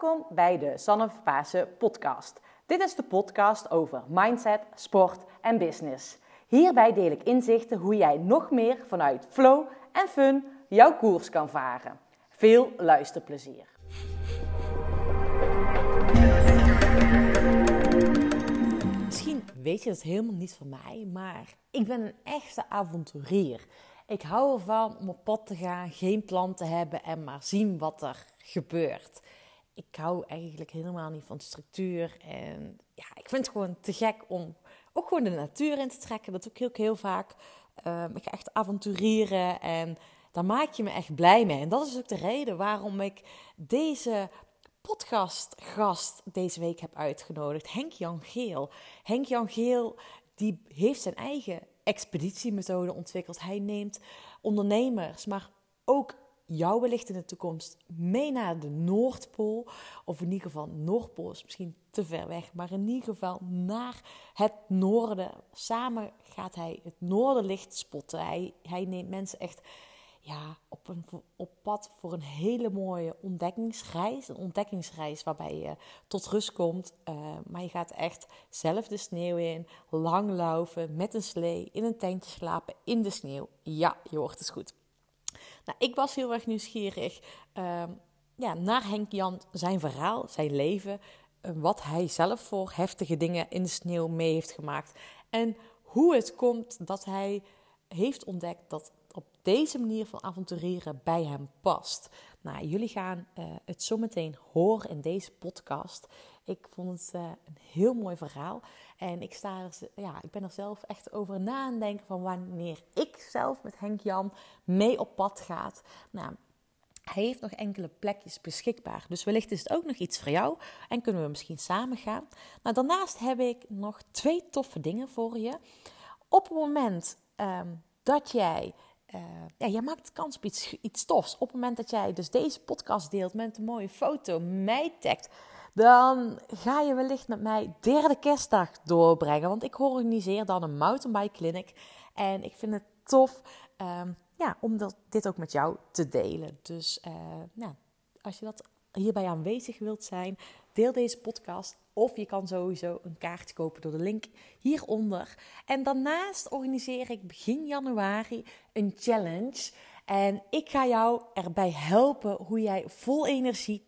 Welkom bij de Sanne Pasen podcast. Dit is de podcast over mindset, sport en business. Hierbij deel ik inzichten hoe jij nog meer vanuit flow en fun jouw koers kan varen. Veel luisterplezier. Misschien weet je het helemaal niet van mij, maar ik ben een echte avonturier. Ik hou ervan om op pad te gaan, geen plan te hebben en maar zien wat er gebeurt ik hou eigenlijk helemaal niet van structuur. En ja, ik vind het gewoon te gek om ook gewoon de natuur in te trekken. Dat doe ik heel, heel vaak. Um, ik ga echt avonturieren en daar maak je me echt blij mee. En dat is ook de reden waarom ik deze podcastgast deze week heb uitgenodigd. Henk Jan Geel. Henk Jan Geel die heeft zijn eigen expeditiemethode ontwikkeld. Hij neemt ondernemers, maar ook jou wellicht in de toekomst mee naar de Noordpool. Of in ieder geval, Noordpool is misschien te ver weg, maar in ieder geval naar het noorden. Samen gaat hij het noorderlicht spotten. Hij, hij neemt mensen echt ja, op, een, op pad voor een hele mooie ontdekkingsreis. Een ontdekkingsreis waarbij je tot rust komt. Uh, maar je gaat echt zelf de sneeuw in, lang laufen, met een slee, in een tentje slapen, in de sneeuw. Ja, je hoort het goed. Nou, ik was heel erg nieuwsgierig uh, ja, naar Henk Jan, zijn verhaal, zijn leven. Uh, wat hij zelf voor heftige dingen in de sneeuw mee heeft gemaakt. En hoe het komt dat hij heeft ontdekt dat op deze manier van avonturieren bij hem past. Nou, jullie gaan uh, het zometeen horen in deze podcast. Ik vond het uh, een heel mooi verhaal. En ik, sta er, ja, ik ben er zelf echt over na aan denken van wanneer ik zelf met Henk Jan mee op pad ga. Nou, hij heeft nog enkele plekjes beschikbaar. Dus wellicht is het ook nog iets voor jou. En kunnen we misschien samen gaan. Nou, daarnaast heb ik nog twee toffe dingen voor je. Op het moment um, dat jij uh, ja, jij maakt kans op iets, iets tofs. Op het moment dat jij dus deze podcast deelt met een mooie foto, mij tagt, dan ga je wellicht met mij derde kerstdag doorbrengen. Want ik organiseer dan een mountainbike clinic. En ik vind het tof um, ja, om dat, dit ook met jou te delen. Dus ja, als je dat hierbij aanwezig wilt zijn, deel deze podcast. Of je kan sowieso een kaartje kopen door de link hieronder. En daarnaast organiseer ik begin januari een challenge. En ik ga jou erbij helpen hoe jij vol energie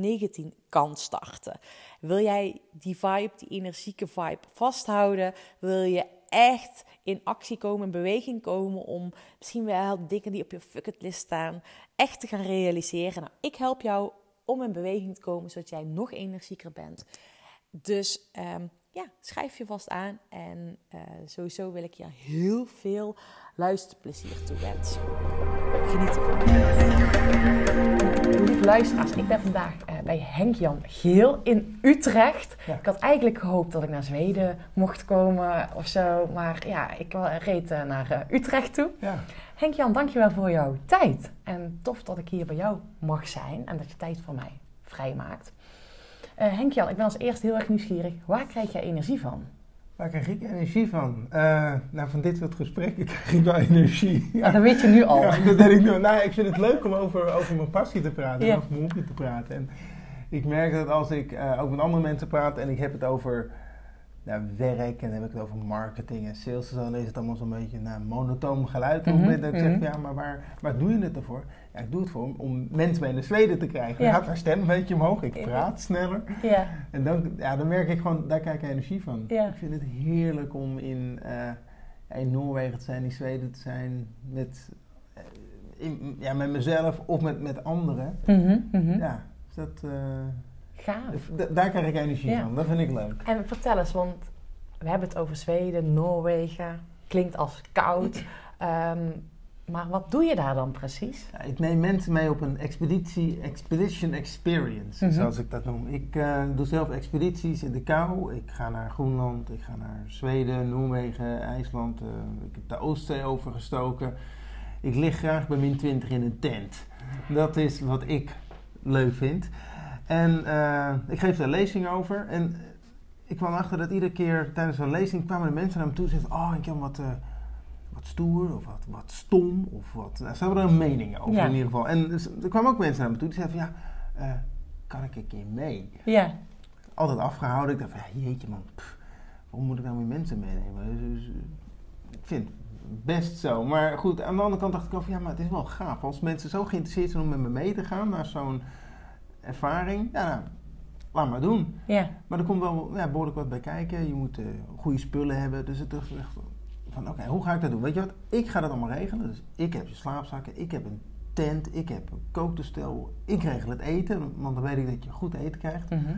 2019 kan starten. Wil jij die vibe, die energieke vibe vasthouden? Wil je echt in actie komen, in beweging komen om misschien wel dingen die op je bucketlist staan echt te gaan realiseren? Nou, ik help jou om in beweging te komen, zodat jij nog energieker bent. Dus um, ja, schrijf je vast aan. En uh, sowieso wil ik je heel veel luisterplezier toewensen. Geniet. Lieve luisteraars, ik ben vandaag uh, bij Henk-Jan Geel in Utrecht. Ja. Ik had eigenlijk gehoopt dat ik naar Zweden mocht komen of zo. Maar ja, ik reed uh, naar Utrecht toe. Ja. Henk-Jan, dankjewel voor jouw tijd. En tof dat ik hier bij jou mag zijn en dat je tijd voor mij vrijmaakt. Uh, Henk-Jan, ik ben als eerst heel erg nieuwsgierig. Waar krijg jij energie van? Waar krijg ik energie van? Uh, nou, van dit soort gesprekken krijg ik wel energie. Ja. dat weet je nu al. Ja, dat ik nu. Nou, ik vind het leuk om over, over mijn passie te praten, ja. over mijn hobby te praten. En ik merk dat als ik uh, ook met andere mensen praat en ik heb het over nou, werk en dan heb ik het over marketing en sales, dan is het allemaal zo'n beetje een nou, monotoom geluid. Mm -hmm. dat ik zeg, mhm. ja, maar waar, waar doe je het ervoor? Ja, ik doe het voor om mensen mee de Zweden te krijgen. Ja. Dan gaat haar stem een beetje omhoog, ik praat sneller. Ja. En dan, ja, dan merk ik gewoon, daar krijg ik energie van. Ja. Ik vind het heerlijk om in, uh, in Noorwegen te zijn, in Zweden te zijn, met, in, ja, met mezelf of met, met anderen. Mm -hmm. Ja, dus dat... Uh, Gaaf. daar krijg ik energie ja. van, dat vind ik leuk. En vertel eens, want we hebben het over Zweden, Noorwegen, klinkt als koud. Um, maar wat doe je daar dan precies? Ja, ik neem mensen mee op een expeditie, expedition experience, mm -hmm. zoals ik dat noem. Ik uh, doe zelf expedities in de kou. Ik ga naar Groenland, ik ga naar Zweden, Noorwegen, IJsland. Uh, ik heb de Oostzee overgestoken. Ik lig graag bij min 20 in een tent. Dat is wat ik leuk vind. En uh, ik geef daar lezing over. En ik kwam achter dat iedere keer tijdens een lezing kwamen de mensen naar me toe en zeiden: Oh, ik heb wat, wat stoer of wat, wat stom. Of wat. Nou, ze hebben er een mening over ja. in ieder geval. En dus, er kwamen ook mensen naar me toe die zeiden: van, Ja, uh, kan ik een keer mee. Ja. Altijd afgehouden. Ik dacht van, ja, jeetje man, pff, waarom moet ik nou weer mensen meenemen? Dus, dus, ik vind het best zo. Maar goed, aan de andere kant dacht ik ook, ja, maar het is wel gaaf. Als mensen zo geïnteresseerd zijn om met me mee te gaan naar zo'n ervaring, ja, nou, laat maar doen. Ja. Maar er komt wel ja, behoorlijk wat bij kijken. Je moet eh, goede spullen hebben. Dus het is echt van, oké, hoe ga ik dat doen? Weet je wat? Ik ga dat allemaal regelen. Dus ik heb je slaapzakken, ik heb een tent, ik heb een kooktoestel. Ik regel het eten, want dan weet ik dat je goed eten krijgt. Mhm.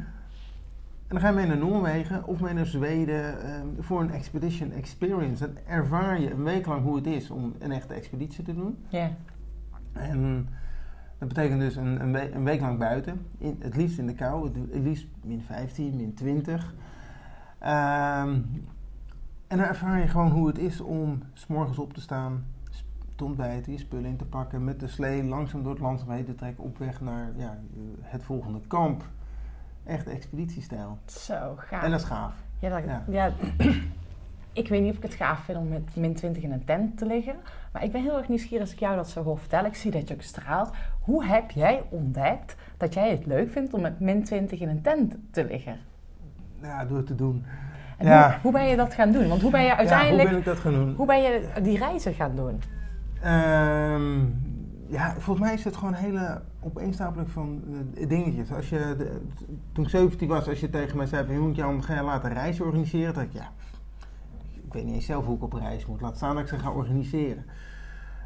En dan ga je mee naar Noorwegen of mee naar Zweden ehm, voor een expedition experience. Dan ervaar je een week lang hoe het is om een echte expeditie te doen. Ja. En dat betekent dus een, een, week, een week lang buiten. In, het liefst in de kou, het, liefst min 15, min 20. Ehm, en dan ervaar je gewoon hoe het is om s'morgens op te staan, te ontbijten, je spullen in te pakken, met de slee langzaam door het heen te trekken op weg naar ja, het volgende kamp. Echt expeditiestijl. Zo, gaaf. En dat is gaaf. Ja, dat, Ja. ja. ik weet niet of ik het gaaf vind om met min 20 in een tent te liggen. Maar ik ben heel erg nieuwsgierig als ik jou dat zo hoor vertellen. Ik zie dat je ook straalt. Hoe heb jij ontdekt dat jij het leuk vindt om met min 20 in een tent te liggen? Ja, door het te doen. En Ja. hoe, hoe ben je dat gaan doen? Want hoe ben je Ja, uiteindelijk... hoe ben ik dat gaan doen? hoe ben je die reizen gaan doen? Ehm, ja, volgens mij is het gewoon een hele opeenstapeling van eh, dingetjes. Als je, de- toen ik 17 was, als je tegen mij zei van je moet ga je laten reizen organiseren, dacht ik ja, ik weet niet eens zelf hoe ik op reis moet. Laat staan dat ik ze ga organiseren.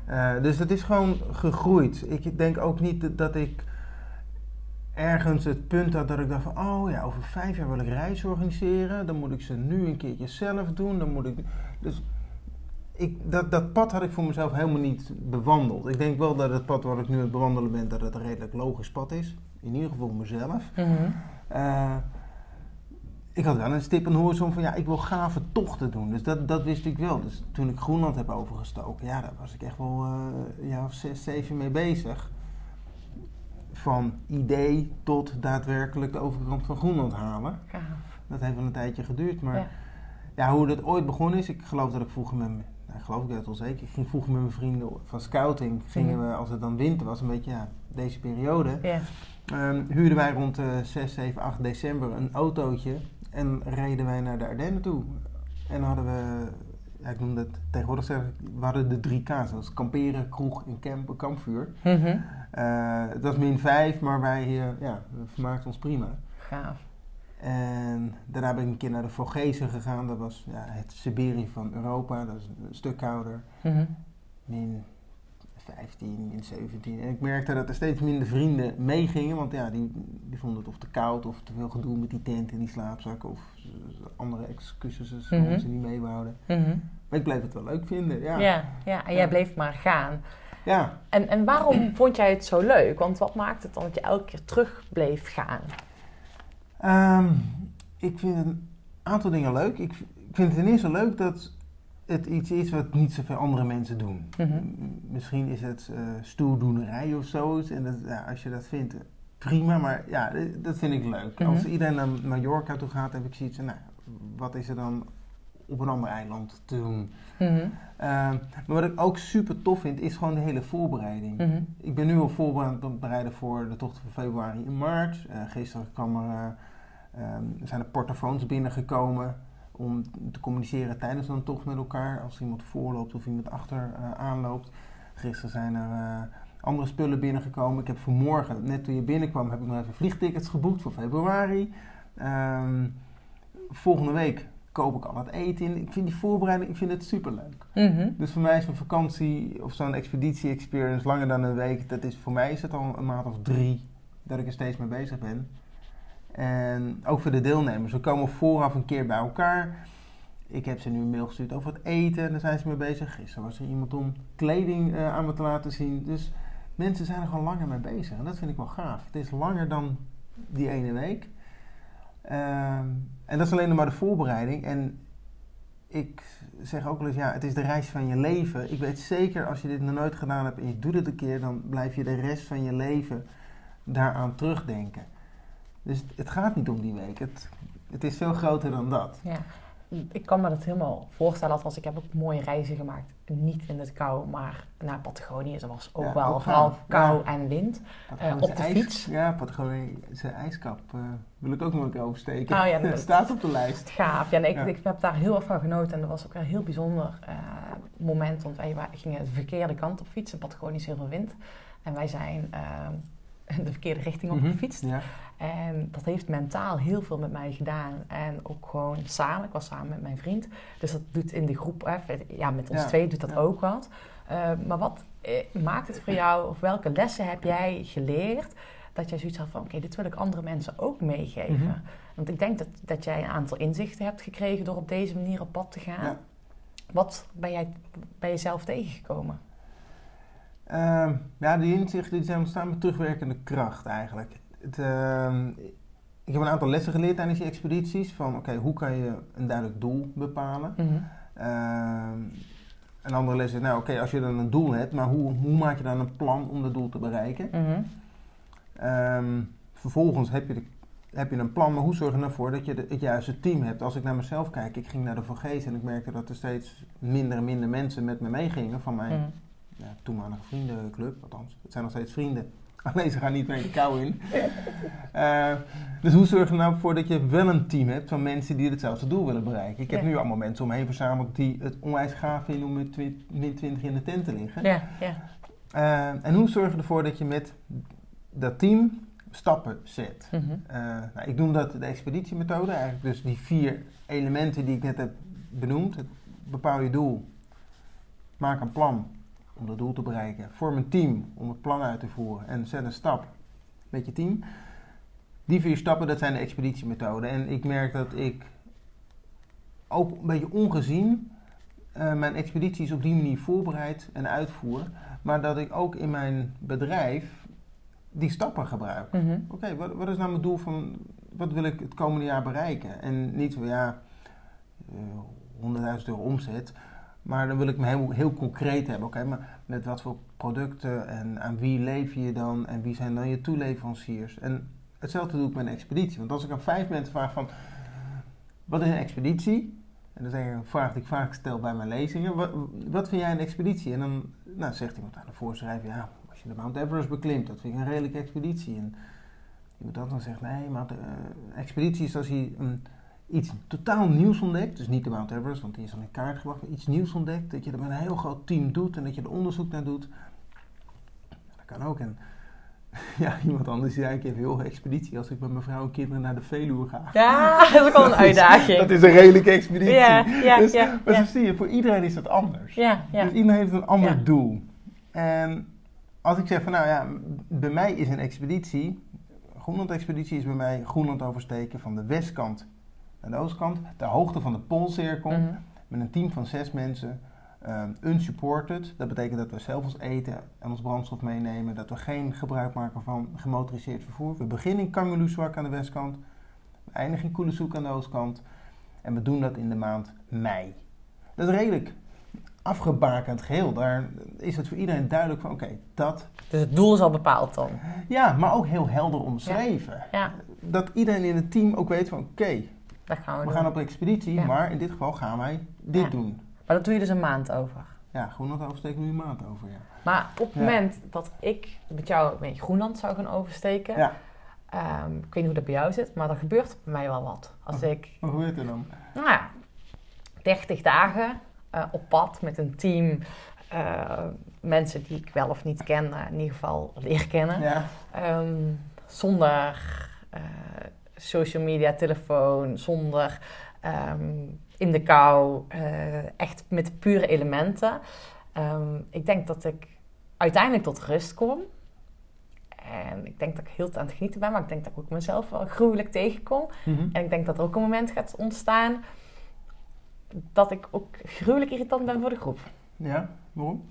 Eh, dus het is gewoon gegroeid. Ik denk ook niet dat- dat ik ergens het punt had dat ik dacht van oh ja, over vijf jaar wil ik reizen organiseren. Dan moet ik ze nu een keertje zelf doen. Dan moet ik. Dus ik, dat, dat pad had ik voor mezelf helemaal niet bewandeld. Ik denk wel dat het pad waar ik nu aan het bewandelen ben, dat het een redelijk logisch pad is. In ieder geval mezelf. Eh, ik had wel een stip aan de horizon van ja, ik wil gave tochten doen. Dus dat, dat wist ik wel. Dus toen ik Groenland heb overgestoken, ja, daar was ik echt wel jaar of zes, zeven mee bezig. Van idee tot daadwerkelijk de overkant van Groenland halen. Dat heeft wel een tijdje geduurd, maar Ja. ja. hoe dat ooit begonnen is, ik geloof dat ik vroeger met mijn, nou, geloof ik dat wel zeker, ik ging vroeger met mijn vrienden van scouting, gingen Mhm. we, als het dan winter was, een beetje ja, deze periode, Ja. ehm, huurden wij rond eh 6, 7, 8 december een autootje en reden wij naar de Ardennen toe. En hadden we, ja, ik noem dat tegenwoordig zeg ik, we hadden de drie K's, dat is kamperen, kroeg en camp, kampvuur. Mhm. Eh, het was min 5, maar wij eh, ja, vermaakten ons prima. Gaaf. En daarna ben ik een keer naar de Vogezen gegaan. Dat was ja, het Siberië van Europa. Dat is een stuk kouder. Mhm. Min 15, min 17. En ik merkte dat er steeds minder vrienden meegingen. Want ja, die, die vonden het of te koud of te veel gedoe met die tent en die slaapzakken. Of andere excuses waarom Mhm. ze niet mee wouden. Mhm. Maar ik bleef het wel leuk vinden. Ja. Ja. Ja, en jij Ja. bleef maar gaan. ja. En, en waarom vond jij het zo leuk? Want wat maakt het dan dat je elke keer terug bleef gaan? Ehm, ik vind een aantal dingen leuk. Ik, ik vind het ten eerste leuk dat het iets is wat niet zoveel andere mensen doen. Mhm. Misschien is het eh stoeldoenerij of zoiets. En dat, ja, als je dat vindt, eh, prima. Maar ja, eh, dat vind ik leuk. Mhm. Als iedereen naar Mallorca toe gaat, heb ik zoiets van, nou, wat is er dan op een ander eiland te doen? Mhm. Ehm, maar wat ik ook super tof vind, is gewoon de hele voorbereiding. Ik ben nu al voorbereiden voor de tocht van februari en maart. Gisteren kwam er, eh, ehm, zijn er portofoons binnengekomen om te communiceren tijdens een tocht met elkaar. Als iemand voorloopt of iemand achter eh, aanloopt. Gisteren zijn er eh, andere spullen binnengekomen. Ik heb vanmorgen, net toen je binnenkwam, heb ik nog even vliegtickets geboekt voor februari. Ehm, volgende week koop ik al het eten in. Ik vind die voorbereiding, ik vind het superleuk. Mhm. Dus voor mij is een vakantie of zo'n expeditie-experience langer dan een week. Dat is, voor mij is het al een maand of drie dat ik er steeds mee bezig ben. En ook voor de deelnemers. We komen vooraf een keer bij elkaar. Ik heb ze nu een mail gestuurd over het eten. En daar zijn ze mee bezig. Gisteren was er iemand om kleding eh, aan me te laten zien. Dus mensen zijn er gewoon langer mee bezig. En dat vind ik wel gaaf. Het is langer dan die ene week. Ehm, en dat is alleen maar de voorbereiding. En ik zeg ook wel eens, ja, het is de reis van je leven. Ik weet zeker, als je dit nog nooit gedaan hebt en je doet het een keer, dan blijf je de rest van je leven daaraan terugdenken. Dus het gaat niet om die week. Het, het is veel groter dan dat. Ja. ik kan me dat helemaal voorstellen. Als ik heb ook mooie reizen gemaakt. Niet in het kou, maar naar Patagonië. Dat was ook wel vooral kou en wind. Uh, op de fiets. Ja, Patagonië, zijn ijskap uh, wil ik ook nog een keer oversteken. Oh, ja, dat staat op de lijst. Gaaf. Ja, ik, ik, heb daar heel erg van genoten. En dat was ook een heel bijzonder uh, moment. Want wij gingen de verkeerde kant op fietsen. Patagonië is heel veel wind. En wij zijn de verkeerde richting op gefietst. Mhm, ja. En dat heeft mentaal heel veel met mij gedaan. En ook gewoon samen. Ik was samen met mijn vriend. Dus dat doet in de groep, hè, ja, met ons twee doet dat ook wat. Uh, maar wat eh, maakt het voor jou, of welke lessen heb jij geleerd dat jij zoiets had van: oké, dit wil ik andere mensen ook meegeven? Mhm. Want ik denk dat, dat jij een aantal inzichten hebt gekregen door op deze manier op pad te gaan. Wat ben jij bij jezelf tegengekomen? Uh, ja, die inzichten die zijn ontstaan met terugwerkende kracht eigenlijk. Het, uh, ik heb een aantal lessen geleerd tijdens die expedities. Van oké, hoe kan je een duidelijk doel bepalen? Mm -hmm. een andere les is, nou oké, als je dan een doel hebt, maar hoe, hoe maak je dan een plan om dat doel te bereiken? Mhm. Ehm, vervolgens heb je, de, heb je een plan, maar hoe zorg je ervoor dat je de, het juiste team hebt? Als ik naar mezelf kijk, ik ging naar de VG's en ik merkte dat er steeds minder en minder mensen met me meegingen van mijn... Mhm ja, toenmalige vriendenclub, althans, het zijn nog steeds vrienden. Alleen ze gaan niet mee de kou in. Uh, dus hoe zorg je nou voor dat je wel een team hebt van mensen die hetzelfde doel willen bereiken? Ik heb nu allemaal mensen om me heen verzameld die het onwijs gaaf vinden om met min 20 in de tent te liggen. Ja, ja. Uh, en hoe zorg je ervoor dat je met dat team stappen zet? Mm -hmm. uh, nou, ik noem dat de expeditiemethode, eigenlijk dus die vier elementen die ik net heb benoemd. bepaal je doel, maak een plan, om dat doel te bereiken. Vorm een team om het plan uit te voeren en zet een stap met je team. Die vier stappen, dat zijn de expeditiemethoden. En ik merk dat ik ook een beetje ongezien uh, mijn expedities op die manier voorbereid en uitvoer. Maar dat ik ook in mijn bedrijf die stappen gebruik. Mhm. Oké, wat, wat, is nou mijn doel van... Wat wil ik het komende jaar bereiken? En niet van ja, uh, eh, 100.000 euro omzet. Maar dan wil ik me heel, heel concreet hebben. Oké, maar met wat voor producten en aan wie leef je dan en wie zijn dan je toeleveranciers? En hetzelfde doe ik met een expeditie. Want als ik aan vijf mensen vraag van, wat is een expeditie? En dan zeg ik een vraag die ik vaak stel bij mijn lezingen. Wat, vind jij een expeditie? En dan nou, zegt iemand aan de voorschrijver, ja, als je de Mount Everest beklimt, dat vind ik een redelijke expeditie. En iemand dan zegt, nee, maar uh, expeditie is als je een iets totaal nieuws ontdekt. Dus niet de Mount Everest, want die is al in kaart gebracht. Maar iets nieuws ontdekt. Dat je er met een heel groot team doet en dat je er onderzoek naar doet. Dat kan ook. En ja, iemand anders die eigenlijk even heel expeditie als ik met mijn vrouw en kinderen naar de Veluwe ga. Ja, dat is ook wel een uitdaging. dat is een redelijke expeditie. Ja, ja, dus, ja. Maar zo zie je, voor iedereen is dat anders. Ja, ja. Dus iedereen heeft een ander doel. En als ik zeg van nou ja, bij mij is een expeditie, Groenland-expeditie is bij mij Groenland oversteken van de westkant aan de oostkant, ter hoogte van de Poolcirkel, mhm. met een team van zes mensen. Um, unsupported, dat betekent dat we zelf ons eten en ons brandstof meenemen, dat we geen gebruik maken van gemotoriseerd vervoer. We beginnen in Kangeloeswak aan de westkant, we eindigen in Koelesoek aan de oostkant en we doen dat in de maand mei. Dat is redelijk afgebakend geheel. Daar is het voor iedereen duidelijk van, oké, dat... Dus het doel is al bepaald dan? Ja, maar ook heel helder omschreven. Ja. Dat iedereen in het team ook weet van, oké, gaan we, we gaan op expeditie, maar in dit geval gaan wij dit doen. Maar dat doe je dus een maand over? Ja, Groenland oversteken nu een maand over, ja. Maar op het moment dat ik met jou met Groenland zou gaan oversteken... Ja. Um, ik weet niet hoe dat bij jou zit, maar er gebeurt bij mij wel wat. Als oh, ik... Hoe heet het dan? Nou ja, 30 dagen uh, op pad met een team... Uh, mensen die ik wel of niet ken, uh, in ieder geval leer kennen. Ja. Um, zonder social media, telefoon, zonder ehm, in de kou, uh, echt met pure elementen. Um, ik denk dat ik uiteindelijk tot rust kom. En ik denk dat ik heel aan het genieten ben, maar ik denk dat ik ook mezelf wel gruwelijk tegenkom. Mhm. En ik denk dat er ook een moment gaat ontstaan dat ik ook gruwelijk irritant ben voor de groep. Ja, waarom?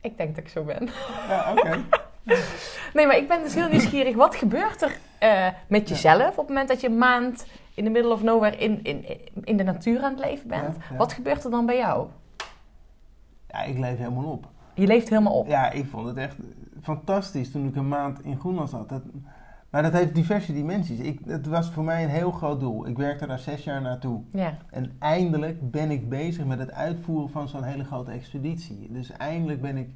ik denk dat ik zo ben. Ja, oké. nee, maar ik ben dus heel nieuwsgierig. Wat gebeurt er uh, met jezelf op het moment dat je een maand in de middle of nowhere in, in, in de natuur aan het leven bent? Wat gebeurt er dan bij jou? Ja, ik leef helemaal op. Je leeft helemaal op? Ja, ik vond het echt fantastisch toen ik een maand in Groenland zat. Dat, Maar dat heeft diverse dimensies. Ik, het was voor mij een heel groot doel. Ik werkte daar zes jaar naartoe. Ja. En eindelijk ben ik bezig met het uitvoeren van zo'n hele grote expeditie. Dus eindelijk ben ik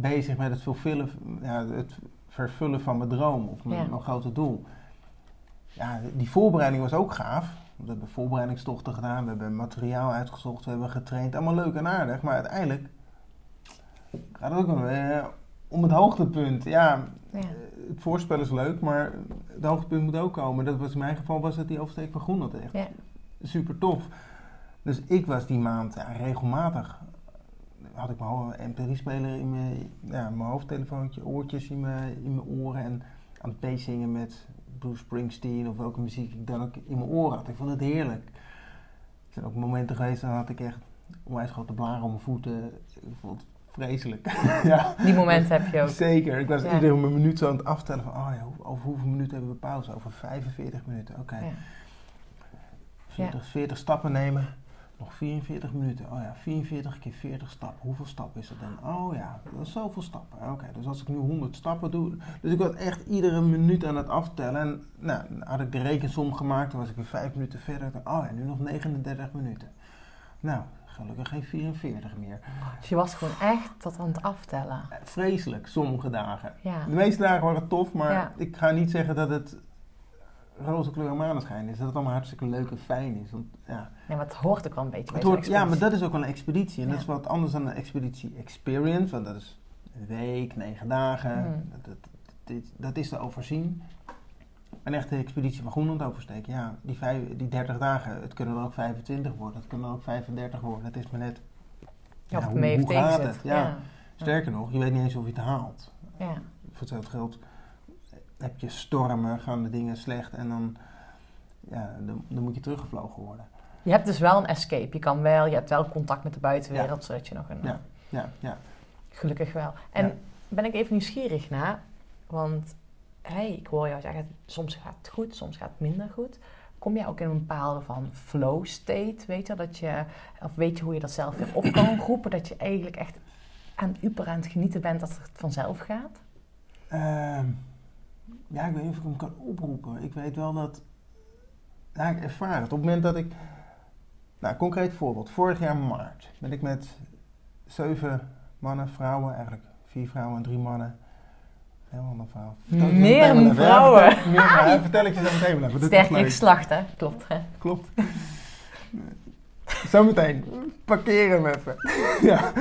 bezig met het vervullen, ja, het vervullen van mijn droom of mijn, Ja. mijn grote doel. Ja, die voorbereiding was ook gaaf. We hebben voorbereidingstochten gedaan, we hebben materiaal uitgezocht, we hebben getraind. Allemaal leuk en aardig, maar uiteindelijk gaat het ook eh, om het hoogtepunt. Ja, Ja. het voorspel is leuk, maar het hoogtepunt moet ook komen. Dat was in mijn geval was het die oversteek van Groenland echt Ja. super tof. Dus ik was die maand ja, regelmatig. Had ik mijn MP3-speler in mijn, ja, mijn hoofdtelefoontje, oortjes in mijn, in mijn oren en aan het meezingen met Bruce Springsteen of welke muziek ik dan ook in mijn oren had. Ik vond het heerlijk. Er zijn ook momenten geweest, dan had ik echt onwijs grote blaren om mijn voeten. Ik vond het vreselijk. ja. Die momenten heb je ook. Zeker. Ik was Ja. iedere minuut zo aan het aftellen van, oh ja, over hoeveel minuten hebben we pauze? Over 45 minuten, oké. Ja. 40, 40 stappen nemen, nog 44 minuten. Oh ja, 44 keer 40 stappen. Hoeveel stappen is dat dan? Oh ja, dat is zoveel stappen. Oké, dus als ik nu 100 stappen doe. Dus ik was echt iedere minuut aan het aftellen. En nou, had ik de rekensom gemaakt, dan was ik weer 5 minuten verder. Oh ja, nu nog 39 minuten. Nou, gelukkig geen 44 meer. Dus je was gewoon echt tot aan het aftellen. Eh, Vreselijk, sommige dagen. Ja. De meeste dagen waren tof, maar Ja. ik ga niet zeggen dat het roze kleur en maneschijn is. Dat het allemaal hartstikke leuk en fijn is. Want, ja, Nee, maar het hoort ook wel een beetje bij hoort, ja, maar dat is ook wel een expeditie. En dat is wat anders dan een expeditie experience. Want dat is een week, negen dagen. Hmm. Dat, dat, dat is te overzien. Een echte expeditie van Groenland oversteken. Ja, die, vijf, die 30 dagen, het kunnen er ook 25 worden. Het kunnen er ook 35 worden. Het is maar net... Ja, hoe gaat het? Ja. Ja. Hetzelfde nog, je weet niet eens of je het haalt. Ja. voor hetzelfde geld heb je stormen, gaan de dingen slecht en dan, ja, dan, dan moet je teruggevlogen worden. Je hebt dus wel een escape. Je kan wel, je hebt wel contact met de buitenwereld, zodat je nog een... Ja. Ja, ja. Gelukkig wel. En Ja. ben ik even nieuwsgierig naar, want hey, ik hoor jou zeggen, soms gaat het goed, soms gaat het minder goed. Kom jij ook in een bepaalde van flow state, weet je, dat je, of weet je hoe je dat zelf weer op kan roepen, dat je eigenlijk echt aan het uper aan het genieten bent dat het vanzelf gaat? Ehm, ja, ik weet niet of ik hem kan oproepen. Ik weet wel dat, ja, ik ervaar het. Op het moment dat ik, nou, concreet voorbeeld. Vorig jaar maart ben ik met zeven mannen, vrouwen, eigenlijk vier vrouwen en drie mannen. Heel ander verhaal. Meer. Ja, vrouwen. vertel- meer vrouwen. Vertel ik je zo meteen wel even. Sterk geslacht, hè? Klopt, hè? Klopt. Zometeen. Parkeer hem even. ja.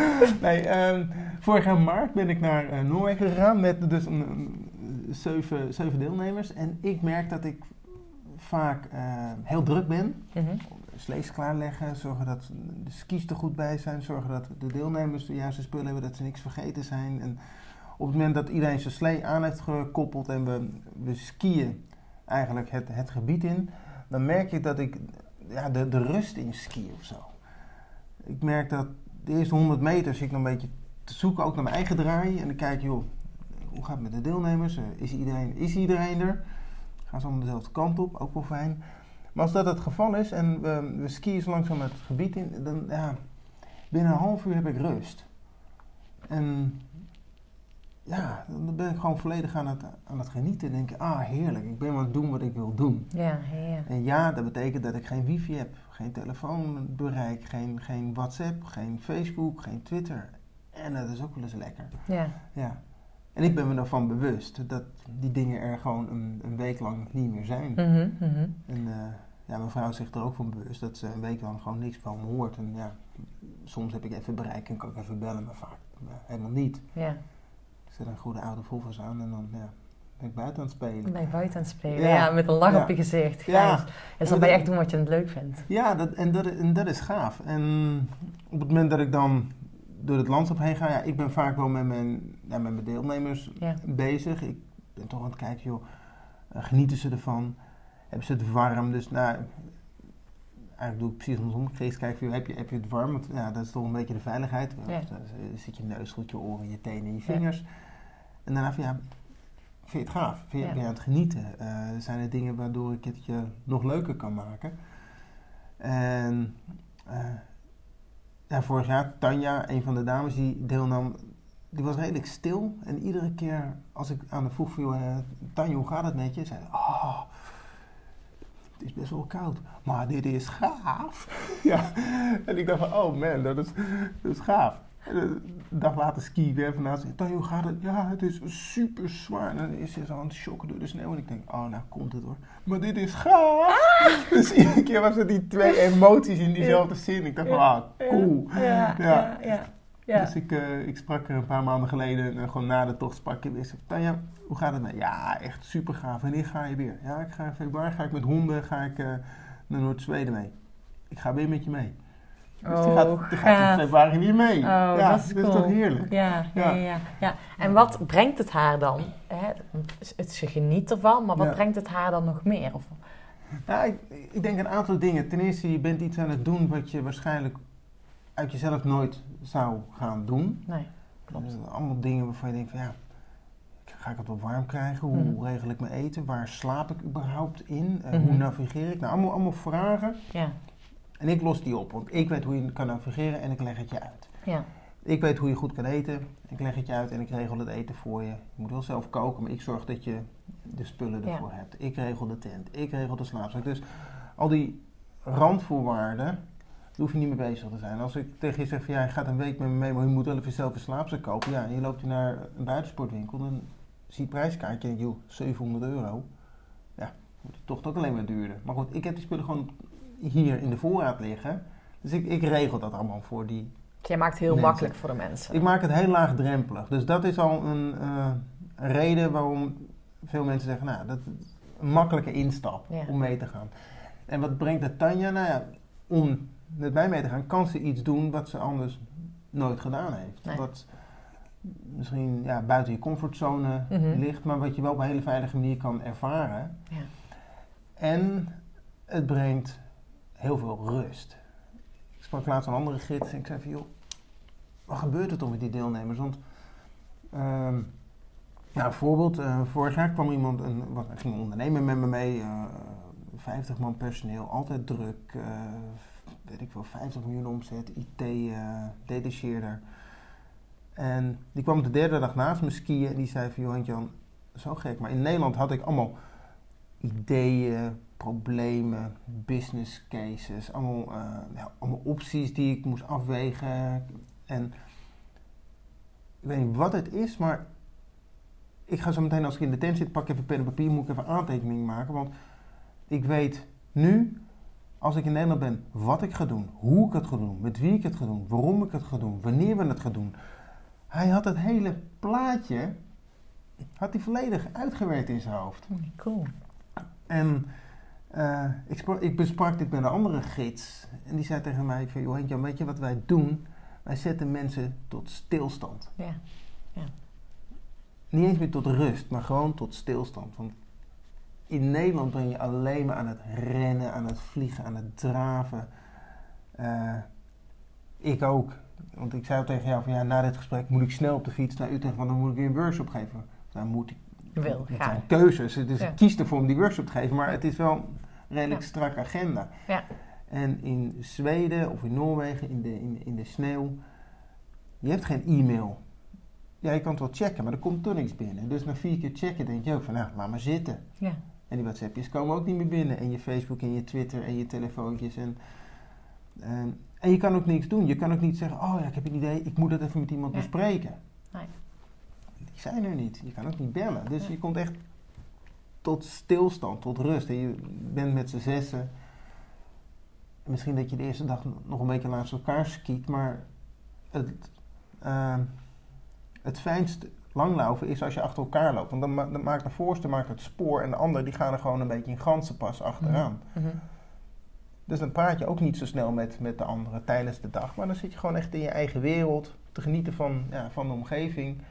Nee, ehm, vorig jaar maart ben ik naar eh, Noorwegen gegaan met dus een, een- zeven, zeven deelnemers. En ik merk dat ik vaak eh, heel druk ben. Mhm. Slees klaarleggen, zorgen dat de skis er goed bij zijn. Zorgen dat de deelnemers de juiste spullen hebben, dat ze niks vergeten zijn. En op het moment dat iedereen zijn slee aan heeft gekoppeld en we, we skiën eigenlijk het, het gebied in, dan merk ik dat ik ja, de, de rust in ski of zo. Ik merk dat de eerste 100 meter zit ik nog een beetje te zoeken, ook naar mijn eigen draai. En dan kijk joh, hoe gaat het met de deelnemers? Eh, Is iedereen, is iedereen er? Gaan ze allemaal dezelfde kant op? Ook wel fijn. Maar als dat het geval is en we, we skiën zo langzaam het gebied in, dan ja, binnen een half uur heb ik rust. En ja, dan ben ik gewoon volledig aan het, aan het genieten. En denk ik, ah heerlijk, ik ben aan het doen wat ik wil doen. Ja, ja. En ja, dat betekent dat ik geen wifi heb, geen telefoonbereik, geen, geen WhatsApp, geen Facebook, geen Twitter. En dat is ook wel eens lekker. Ja, Ja. En ik ben me daarvan bewust dat die dingen er gewoon een, een week lang niet meer zijn. Mhm, mhm. En eh, ja, mijn vrouw zich er ook van bewust dat ze een week lang gewoon niks van me hoort. En ja, soms heb ik even bereik en kan ik even bellen, maar vaak eh, helemaal niet. ja. Ik zet een goede oude Volvo's aan en dan ja, ben ik buiten aan het spelen. Ben je buiten aan het spelen. Ja. Ja, met een lach op je gezicht. Ja. En dan ben je echt doen wat je het leuk vindt. Ja, dat, en, dat, en dat is gaaf. En op het moment dat ik dan door het landschap heen ga, ja, ik ben vaak wel met mijn, ja, met mijn deelnemers Ja. bezig. Ik ben toch aan het kijken, joh, eh, genieten ze ervan? Hebben ze het warm? Dus nou, eigenlijk doe ik precies andersom. Ik ga eerst kijken, joh, heb, je, heb je het warm? Want ja, dat is toch een beetje de veiligheid. Ja. Of, eh, zit je neus goed, je oren, je tenen, je vingers. En daarna van ja, vind je het gaaf? Vind je, ben je aan het genieten? Eh, zijn er dingen waardoor ik het je nog leuker kan maken? En eh, ja, vorig jaar, Tanja, een van de dames die deelnam, die was redelijk stil. En iedere keer als ik aan de vroeg van, uh, Tanja, hoe gaat het met je? Zei oh, het is best wel koud, maar dit is gaaf. ja. En ik dacht van, oh man, dat is, dat is gaaf. En een dag later ski weer vanuit. Tanja, hoe gaat het? Ja, het is super zwaar. En dan is ze zo aan het shocken door de sneeuw. En ik denk, oh, nou komt het hoor. Maar dit is gaaf. Dus iedere keer was het die twee emoties in diezelfde zin. Ik dacht van, ah, cool. ja. ja. ja. Ja. Dus ik, uh, ik sprak er een paar maanden geleden, en gewoon na de tocht sprak ik weer. Tanja, hoe gaat het met? Ja, echt super gaaf. Wanneer ga je weer? Ja, ik ga in februari ga ik met honden ga ik, uh, naar Noord-Zweden mee. Ik ga weer met je mee. Dus oh, die gaat, die gaat in februari niet mee. Oh, ja, dat is, cool. dat is toch heerlijk? Ja, ja. Ja, ja, En wat brengt het haar dan? Hè? Het, ze geniet ervan, maar wat brengt het haar dan nog meer? Of? Ja, ik, ik denk een aantal dingen. Ten eerste, je bent iets aan het doen wat je waarschijnlijk uit jezelf nooit zou gaan doen. Nee, klopt. Dus allemaal dingen waarvan je denkt van ja, ga ik het wel warm krijgen? Hoe mhm. regel ik mijn eten? Waar slaap ik überhaupt in? Uh, Hoe navigeer ik? Nou, allemaal, allemaal vragen. Ja. En ik los die op, want ik weet hoe je kan navigeren en ik leg het je uit. Ja. Ik weet hoe je goed kan eten. Ik leg het je uit en ik regel het eten voor je. Je moet wel zelf koken, maar ik zorg dat je de spullen ervoor hebt. Ik regel de tent. Ik regel de slaapzak. Dus al die randvoorwaarden, daar hoef je niet mee bezig te zijn. Als ik tegen je zeg van ja, je gaat een week met me mee, maar je moet wel even zelf een slaapzak kopen. Ja, en je loopt naar een buitensportwinkel, dan zie je prijskaartje en joh, 700 euro. Ja, wordt het toch ook alleen maar duurder. Maar goed, ik heb die spullen gewoon hier in de voorraad liggen. Dus ik, ik regel dat allemaal voor die. Dus jij maakt het heel makkelijk voor de mensen. Ik maak het heel laagdrempelig. Dus dat is al een, uh, reden waarom veel mensen zeggen, nou, dat is een makkelijke instap om mee te gaan. En wat brengt de Tanja? Nou ja, om met mij mee te gaan, kan ze iets doen wat ze anders nooit gedaan heeft. Wat misschien ja, buiten je comfortzone mhm. ligt, maar wat je wel op een hele veilige manier kan ervaren. Ja. En het brengt heel veel rust. Ik sprak laatst een andere gids en ik zei van joh, wat gebeurt er toch met die deelnemers? Want uh, nou, voorbeeld, uh, vorig jaar kwam iemand, een, wat, ging ondernemer met me mee, uh, eh, 50 man personeel, altijd druk, uh, weet ik wel, 50 miljoen omzet, IT-detacheerder. en die kwam de derde dag naast me skiën en die zei van joh Jan, zo gek, maar in Nederland had ik allemaal ideeën, problemen, business cases, allemaal, uh, ja, allemaal opties die ik moest afwegen. En ik weet niet wat het is, maar ik ga zo meteen als ik in de tent zit, pak even pen en papier, moet ik even aantekeningen maken. Want ik weet nu, als ik in Nederland ben, wat ik ga doen, hoe ik het ga doen, met wie ik het ga doen, waarom ik het ga doen, wanneer we het gaan doen. Hij had het hele plaatje, had hij volledig uitgewerkt in zijn hoofd. Cool. En uh, ik, ik, besprak dit met een andere gids. En die zei tegen mij: van, joh, weet je wat wij doen? Wij zetten mensen tot stilstand. Ja. ja. Niet eens meer tot rust, maar gewoon tot stilstand. Want in Nederland ben je alleen maar aan het rennen, aan het vliegen, aan het draven. Uh, ik ook. Want ik zei tegen jou van ja, na dit gesprek moet ik snel op de fiets naar Utrecht, want dan moet ik weer een workshop geven. Dan moet ik. Wil, het zijn keuzes. Dus ik kies ervoor om die workshop te geven, maar het is wel redelijk ja. strak agenda. Ja. En in Zweden of in Noorwegen, in de, in, in de sneeuw, je hebt geen e-mail. Ja, je kan het wel checken, maar er komt toch niks binnen. Dus na vier keer checken denk je ook van, nou, laat maar zitten. Ja. En die WhatsAppjes komen ook niet meer binnen. En je Facebook en je Twitter en je telefoontjes. En, en, en je kan ook niks doen. Je kan ook niet zeggen, oh ja, ik heb een idee, ik moet het even met iemand bespreken. Nee. Zijn er niet. Je kan ook niet bellen. Dus je komt echt tot stilstand, tot rust. En je bent met z'n zessen. Misschien dat je de eerste dag nog een beetje naast elkaar skiet, maar het, uh, het fijnste langlaufen is als je achter elkaar loopt. Want dan, ma dan maakt de voorste maakt het spoor en de ander die gaan er gewoon een beetje in ganzenpas achteraan. Mm -hmm. Dus dan praat je ook niet zo snel met, met de anderen tijdens de dag. Maar dan zit je gewoon echt in je eigen wereld te genieten van, ja, van de omgeving.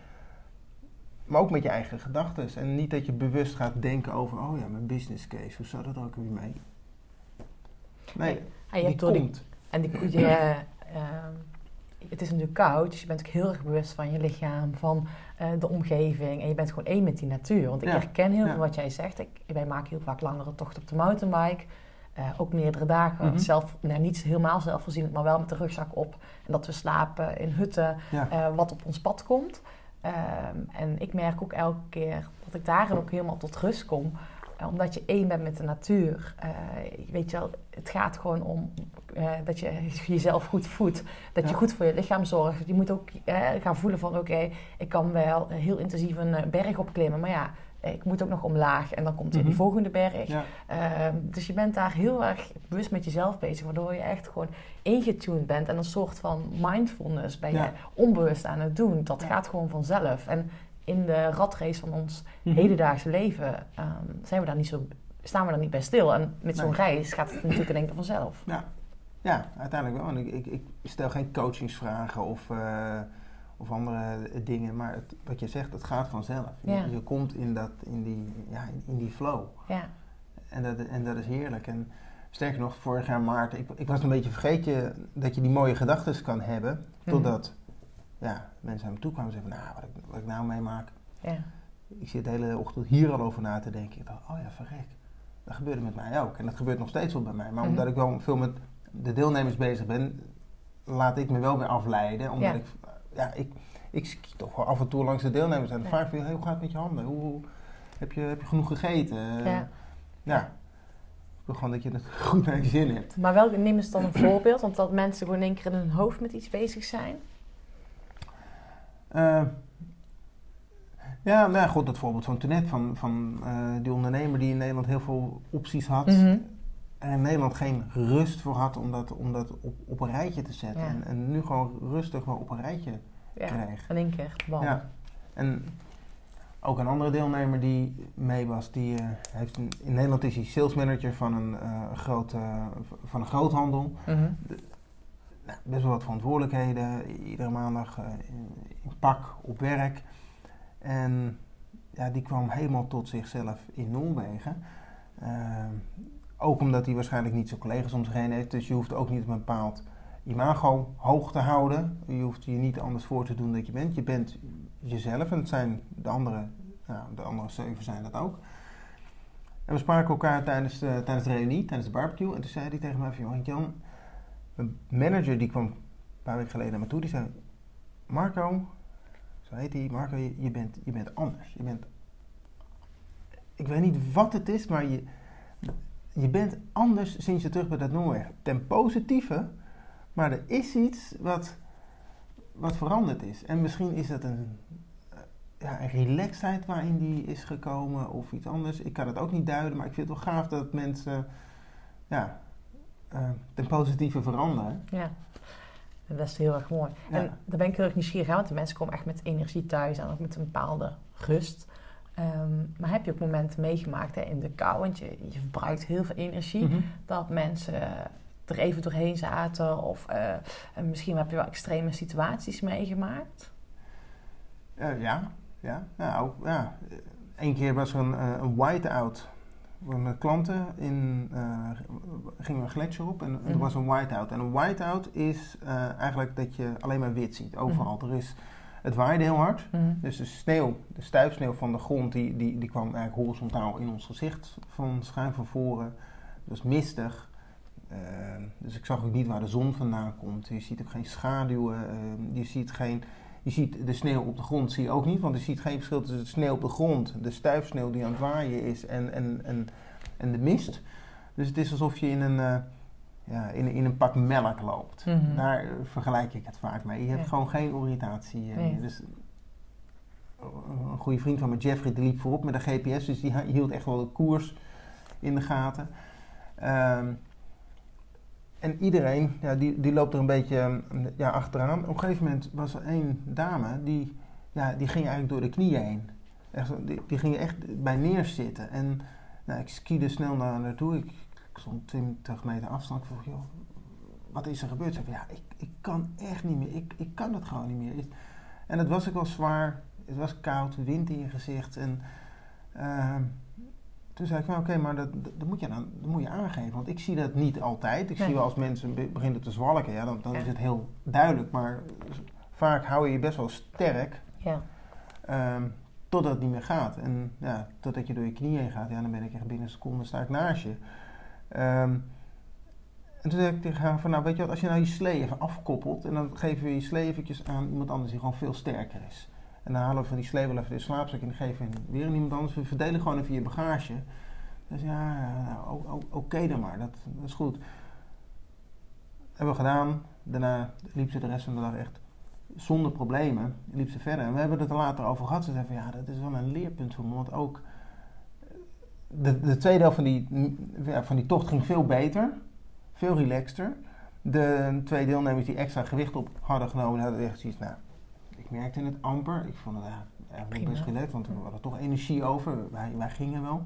Maar ook met je eigen gedachten. En niet dat je bewust gaat denken over, oh ja, mijn business case, hoe zou dat ook weer mee? Nee, ja, die komt. en die, je, uh, het is natuurlijk koud, dus je bent ook heel erg bewust van je lichaam, van uh, de omgeving. En je bent gewoon één met die natuur. Want ik herken heel veel wat jij zegt. Ik, wij maken heel vaak langere tochten op de mountainbike. ook meerdere dagen. Mm zelf, nou, niet helemaal zelfvoorzienend, maar wel met de rugzak op. En dat we slapen in hutten, wat op ons pad komt. Ehm, en ik merk ook elke keer dat ik daarin ook helemaal tot rust kom. Eh, omdat je één bent met de natuur. Uh, weet je wel, het gaat gewoon om uh, dat je jezelf goed voedt. Dat je goed voor je lichaam zorgt. Je moet ook gaan voelen van oké, ik kan wel heel intensief een berg opklimmen. Maar ja, ik moet ook nog omlaag en dan komt weer die mhm. volgende berg. Ehm, dus je bent daar heel erg bewust met jezelf bezig, waardoor je echt gewoon ingetuned bent en een soort van mindfulness ben je onbewust aan het doen. Dat gaat gewoon vanzelf. En in de ratrace van ons mm hedendaagse leven ehm, zijn we daar niet zo, staan we daar niet bij stil. En met zo'n reis gaat het natuurlijk in één keer vanzelf. Ja. ja, uiteindelijk wel. En ik, ik, ik stel geen coachingsvragen of... Uh, of andere dingen. Maar het, wat je zegt, het gaat vanzelf. Je, je, komt in, dat, in, die, ja, in, die flow. Ja. En, dat, en dat is heerlijk. En sterker nog, vorig jaar maart, ik, ik was een beetje vergeten dat je die mooie gedachten kan hebben. Mhm. Totdat ja, mensen aan me toe kwamen en zeggen, nou, wat ik, wat ik nou meemaak. Ja. Ik zit de hele ochtend hier al over na te denken. Ik dacht, oh ja, verrek. Dat gebeurde met mij ook. En dat gebeurt nog steeds wel bij mij. Maar mhm. omdat ik wel veel met de deelnemers bezig ben, laat ik me wel weer afleiden. Omdat ik ja, ik, ik ski toch wel af en toe langs de deelnemers en vraag ik hoe gaat het met je handen? Hoe, heb, je, heb je genoeg gegeten? Ja. ja. Ik wil gewoon dat je het goed naar je zin hebt. Maar wel, neem eens dan een voorbeeld, want dat mensen gewoon in één keer in hun hoofd met iets bezig zijn. Uh, ja, nou goed, dat voorbeeld van toen van, van uh, die ondernemer die in Nederland heel veel opties had. Mhm. En in Nederland geen rust voor had om dat, om dat op, op een rijtje te zetten. En, en, nu gewoon rustig wel op een rijtje ja, krijgt. in één keer. Ja. En ook een andere deelnemer die mee was, die uh, heeft in Nederland is hij sales manager van een, uh, groot, uh, van een groothandel. Mm nou, best wel wat verantwoordelijkheden, iedere maandag in, in, pak op werk. En ja, die kwam helemaal tot zichzelf in Noorwegen. Ook omdat hij waarschijnlijk niet zo collega's om zich heen heeft. Dus je hoeft ook niet een bepaald imago hoog te houden. Je hoeft je niet anders voor te doen dat je bent. Je bent jezelf en het zijn de andere, nou, de andere zeven zijn dat ook. En we spraken elkaar tijdens de, tijdens de reunie, tijdens de barbecue. En toen zei hij tegen mij van, Jan, een manager die kwam een paar weken geleden naar me toe. Die zei, Marco, zo heet hij, Marco, je, je, bent, je bent anders. Je bent, ik weet niet wat het is, maar je, je bent anders sinds je terug bent uit Noorwegen. Ten positieve, maar er is iets wat, wat veranderd is. En misschien is dat een, eh, ja, een relaxedheid waarin die is gekomen of iets anders. Ik kan het ook niet duiden, maar ik vind het wel gaaf dat mensen ja, uh, ten positieve veranderen. Ja. Dat is heel erg mooi. En daar ben ik heel erg nieuwsgierig aan, want de mensen komen echt met energie thuis en ook met een bepaalde rust. Ehm, maar heb je ook momenten meegemaakt hè, in de kou, want je, je verbruikt heel veel energie, mhm. dat mensen er even doorheen zaten of uh, misschien heb je wel extreme situaties meegemaakt? Uh, ja, ja. Nou, ja. Eén keer was er een, uh, een whiteout. Met klanten in, gingen we een gletsjer op en, er mhm. was een whiteout. En een whiteout is eigenlijk dat je alleen maar wit ziet, overal. Mhm. Er is het waaide heel hard. Mhm. Dus de sneeuw, de stuifsneeuw van de grond, die, die, die kwam eigenlijk horizontaal in ons gezicht van schuin van voren. Het was mistig. Ehm, dus ik zag ook niet waar de zon vandaan komt. Je ziet ook geen schaduwen. Ehm, je ziet geen... Je ziet de sneeuw op de grond zie je ook niet, want je ziet geen verschil tussen de sneeuw op de grond, de stuifsneeuw die aan het waaien is en, en, en, en de mist. Dus het is alsof je in een, uh, ja, in, in een pak melk loopt. Mhm. Daar vergelijk ik het vaak mee. Je hebt gewoon geen oriëntatie. Uh, dus, een goede vriend van me, Jeffrey, die liep voorop met een GPS, dus die hield echt wel de koers in de gaten. Um, en iedereen, ja, die, die loopt er een beetje ja, achteraan. Op een gegeven moment was er één dame, die, ja, die ging eigenlijk door de knieën heen. Echt, die, die ging echt bij neerzitten. En nou, ik skiede snel naar naartoe. Ik, ik stond 20 meter afstand. Ik vroeg, joh, wat is er gebeurd? Ze zei, ja, ik, ik kan echt niet meer. Ik, ik kan het gewoon niet meer. En het was ook wel zwaar. Het was koud, wind in je gezicht. En uh, toen zei ik van oké, maar dat, dat, moet je dan, dat moet je aangeven. Want ik zie dat niet altijd. Ik zie wel als mensen beginnen te zwalken, ja, dan, dan is het heel duidelijk. Maar vaak hou je je best wel sterk. Ja. Um, totdat het niet meer gaat. En ja, totdat je door je knieën heen gaat, ja, dan ben ik echt binnen een seconde sta ik naast je. Ehm, en toen zei ik tegen haar van, nou weet je wat, als je nou je slee even afkoppelt en dan geven we je slee eventjes aan iemand anders die gewoon veel sterker is. En dan halen we van die slee wel even de slaapzak en geven we weer aan iemand anders. We verdelen gewoon even je bagage. Dus ja, nou, oké dan maar, dat, dat, is goed. Hebben we gedaan. Daarna liep ze de rest van de dag echt zonder problemen. Liep ze verder. En we hebben het er later over gehad. Ze zei van ja, dat is wel een leerpunt voor me. Want ook de, de tweede helft van die, van die tocht ging veel beter veel relaxter. De twee deelnemers die extra gewicht op hadden genomen, hadden echt zoiets, nou, ik merkte het amper. Ik vond het eigenlijk best relaxed, want we hadden toch energie over. Wij, wij gingen wel.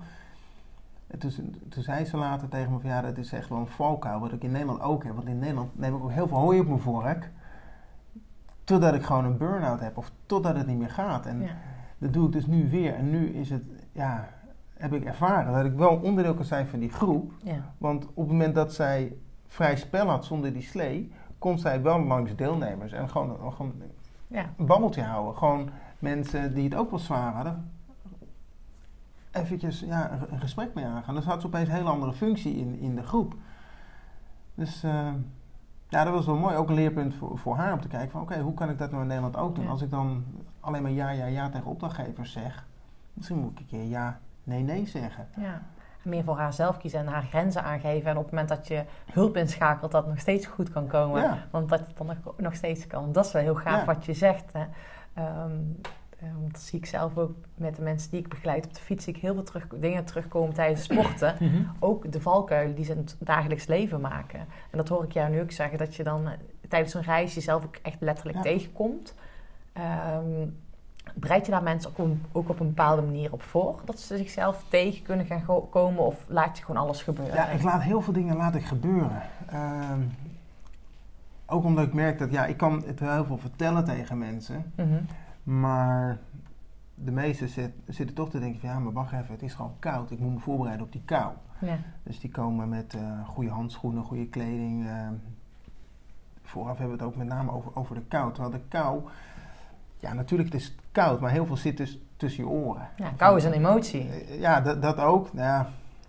En toen, toen zei ze later tegen me van, ja, dat is echt wel een valkuil, wat ik in Nederland ook heb. Want in Nederland neem ik ook heel veel hooi op mijn vork. Totdat ik gewoon een burn-out heb, of totdat het niet meer gaat. En dat doe ik dus nu weer. En nu is het, ja, heb ik ervaren dat ik wel onderdeel kan zijn van die groep. Ja. Want op het moment dat zij vrij spel had zonder die slee, kon zij wel langs deelnemers en gewoon, gewoon ja. een babbeltje houden. Gewoon mensen die het ook wel zwaar hadden, eventjes ja, een, gesprek mee aangaan. Dan had ze opeens een hele andere functie in, in de groep. Dus uh, ja, dat was wel mooi. Ook een leerpunt voor, voor haar om te kijken van oké, hoe kan ik dat nou in Nederland ook doen? Als ik dan alleen maar ja, ja, ja tegen opdrachtgevers zeg, misschien moet ik een keer ja, nee, nee zeggen. Ja meer voor haarzelf kiezen en haar grenzen aangeven. En op het moment dat je hulp inschakelt, dat het nog steeds goed kan komen. Want dat het dan nog, nog steeds kan. Dat is wel heel gaaf wat je zegt. Hè. Um, dat zie ik zelf ook met de mensen die ik begeleid op de fiets. Zie ik heel veel terug, dingen terugkomen tijdens sporten. Mhm. Ook de valkuilen die ze in het dagelijks leven maken. En dat hoor ik jou nu ook zeggen. Dat je dan eh, tijdens een reis jezelf ook echt letterlijk tegenkomt. Um, Bereid je daar mensen ook, ook, op een bepaalde manier op voor? Dat ze zichzelf tegen kunnen gaan komen of laat je gewoon alles gebeuren? Ja, ik laat heel veel dingen laat ik gebeuren. Uh, ook omdat ik merk dat, ja, ik kan het heel veel vertellen tegen mensen. Mhm. Maar de meesten zit, zitten toch te denken van, ja, maar wacht even, het is gewoon koud. Ik moet me voorbereiden op die kou. Ja. Dus die komen met uh, goede handschoenen, goede kleding. Uh, vooraf hebben we het ook met name over, over de kou. Terwijl de kou ja, natuurlijk, het is koud, maar heel veel zit dus tussen je oren. Ja, kou is een emotie. Eh, ja, dat, dat ook. Nou ja,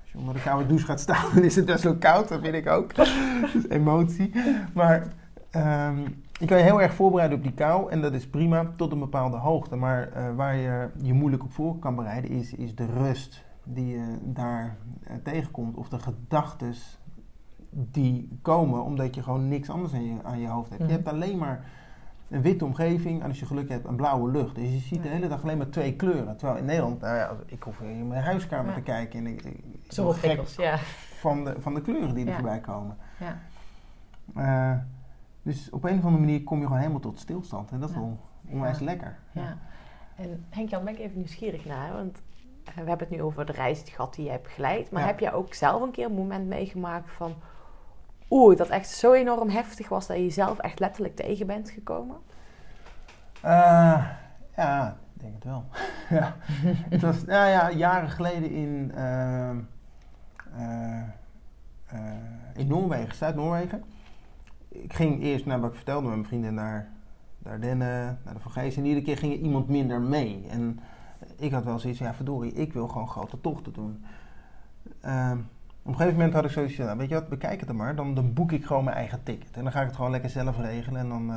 als je onder de koude douche gaat staan, dan is het best wel koud, dat vind ik ook. is emotie. Maar um, je kan je heel erg voorbereiden op die kou en dat is prima tot een bepaalde hoogte. Maar uh, waar je je moeilijk op voor kan bereiden, is, is de rust die je daar uh, tegenkomt. Of de gedachten die komen omdat je gewoon niks anders aan je, aan je hoofd hebt. Je mhm. hebt alleen maar een witte omgeving en als je geluk hebt een blauwe lucht. Dus je ziet de hele dag alleen maar twee kleuren. Terwijl in Nederland, nou ja, ik hoef in mijn huiskamer te kijken en ik, ik Zo gek ja. van, de, van de kleuren die er voorbij komen. Ja. Uh, dus op een of andere manier kom je gewoon helemaal tot stilstand en dat is wel onwijs lekker. Ja. En Henk-Jan, ben ik even nieuwsgierig naar, want eh, we hebben het nu over de reis die je hebt begeleid. Maar heb jij ook zelf een keer een moment meegemaakt van oeh, dat echt zo enorm heftig was dat je jezelf echt letterlijk tegen bent gekomen? Uh, ja, ik denk het wel. ja. het was nou ja, jaren geleden in, uh, uh, in Noorwegen, Zuid-Noorwegen. Ik ging eerst, naar wat ik vertelde met mijn vrienden, naar de naar de Vogees. En iedere keer ging er iemand minder mee. En ik had wel zoiets ja verdorie, ik wil gewoon grote tochten doen. Ehm, op een gegeven moment had ik zoiets nou, weet je wat, bekijk het er maar. Dan, dan boek ik gewoon mijn eigen ticket. En dan ga ik het gewoon lekker zelf regelen. En dan, uh,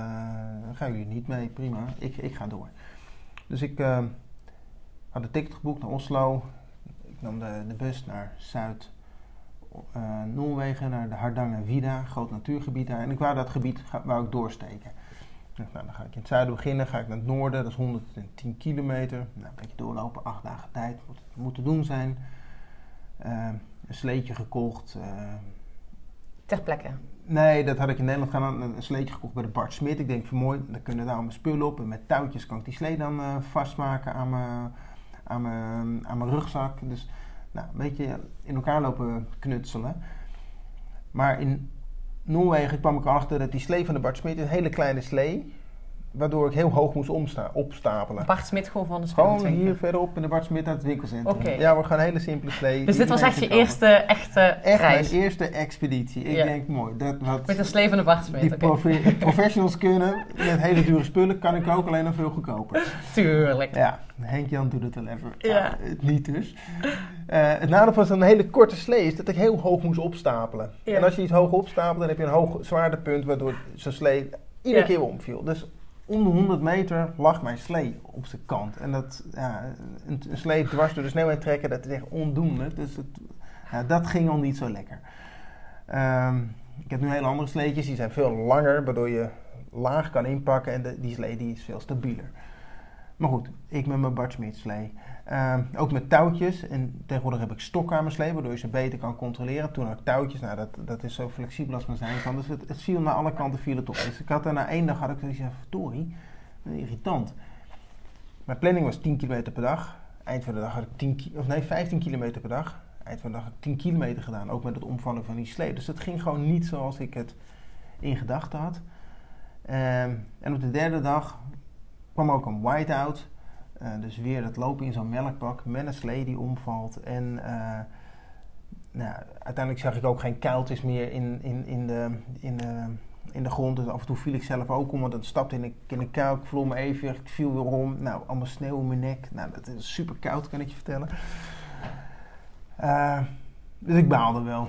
gaan jullie niet mee, prima. Ik, ik ga door. Dus ik uh, had de ticket geboekt naar Oslo. Ik nam de, de bus naar Zuid-Noorwegen, uh, naar de Hardangervidda, groot natuurgebied daar. En ik wou dat gebied wou ik doorsteken. Nou, dan ga ik in het zuiden beginnen, ga ik naar het noorden, dat is 110 kilometer. Nou, een beetje doorlopen, acht dagen tijd, moet, moet te doen zijn een sleetje gekocht. Uh, Ter plekke? Nee, dat had ik in Nederland gedaan. Een sleetje gekocht bij de Bart Smit. Ik denk van mooi, dan kunnen daar mijn spullen op. En met touwtjes kan ik die slee dan uh, vastmaken aan mijn, aan, mijn, aan mijn rugzak. Dus nou, een beetje in elkaar lopen knutselen. Maar in Noorwegen kwam ik erachter dat die slee van de Bart Smit, een hele kleine slee, waardoor ik heel hoog moest omsta- opstapelen. Bart Smit gewoon van de Gewoon hier verderop in de Bart Smit uit het winkelcentrum. Oké. Ja, we gaan een hele simpele slee. Dus dit was echt je eerste echte Echt reis? mijn eerste expeditie. Ik Ja. denk, mooi. Dat, wat Met een slee van de Bart Smit, die professionals kunnen, met hele dure spullen, kan ik ook alleen nog veel goedkoper. Tuurlijk. Ja, Henk-Jan doet het wel even. Ja. Ah, niet dus. Eh, het nadeel van zo'n hele korte slee is dat ik heel hoog moest opstapelen. Ja. En als je iets hoog opstapelt, dan heb je een hoog zwaartepunt waardoor zo'n slee iedere keer omviel. Dus om de 100 meter lag mijn slee op zijn kant. En dat, ja, een, een slee dwars door de sneeuw heen trekken, dat is echt ondoenlijk. Dus ja, dat ging al niet zo lekker. Ehm, ik heb nu hele andere sleetjes, die zijn veel langer, waardoor je laag kan inpakken. En die slee die is veel stabieler. Maar goed, ik met mijn Bart Smit slee. Ehm, ook met touwtjes. En tegenwoordig heb ik stokken aan mijn slee, waardoor je ze beter kan controleren. Toen had ik touwtjes. Nou, dat, dat is zo flexibel als maar zijn kan. Dus het, viel naar alle kanten viel het op. Dus ik had er na één dag had ik zoiets van, wat irritant. Mijn planning was 10 kilometer per dag. Eind van de dag had ik 10, ki- of nee, 15 kilometer per dag. Eind van de dag had ik 10 kilometer gedaan, ook met het omvallen van die slee. Dus het ging gewoon niet zoals ik het in gedachten had. Ehm, en op de derde dag kwam ook een whiteout. Eh, dus weer dat lopen in zo'n melkbak met een slee die omvalt. En eh, nou, uiteindelijk zag ik ook geen kuiltjes meer in, in, in, de, in, de, in de grond. Dus af en toe viel ik zelf ook om, want het stapte in in een kuil. Ik vloer me even ik viel weer om. Nou, allemaal sneeuw in mijn nek. Nou, dat is super koud, kan ik je vertellen. Eh, dus ik baalde wel.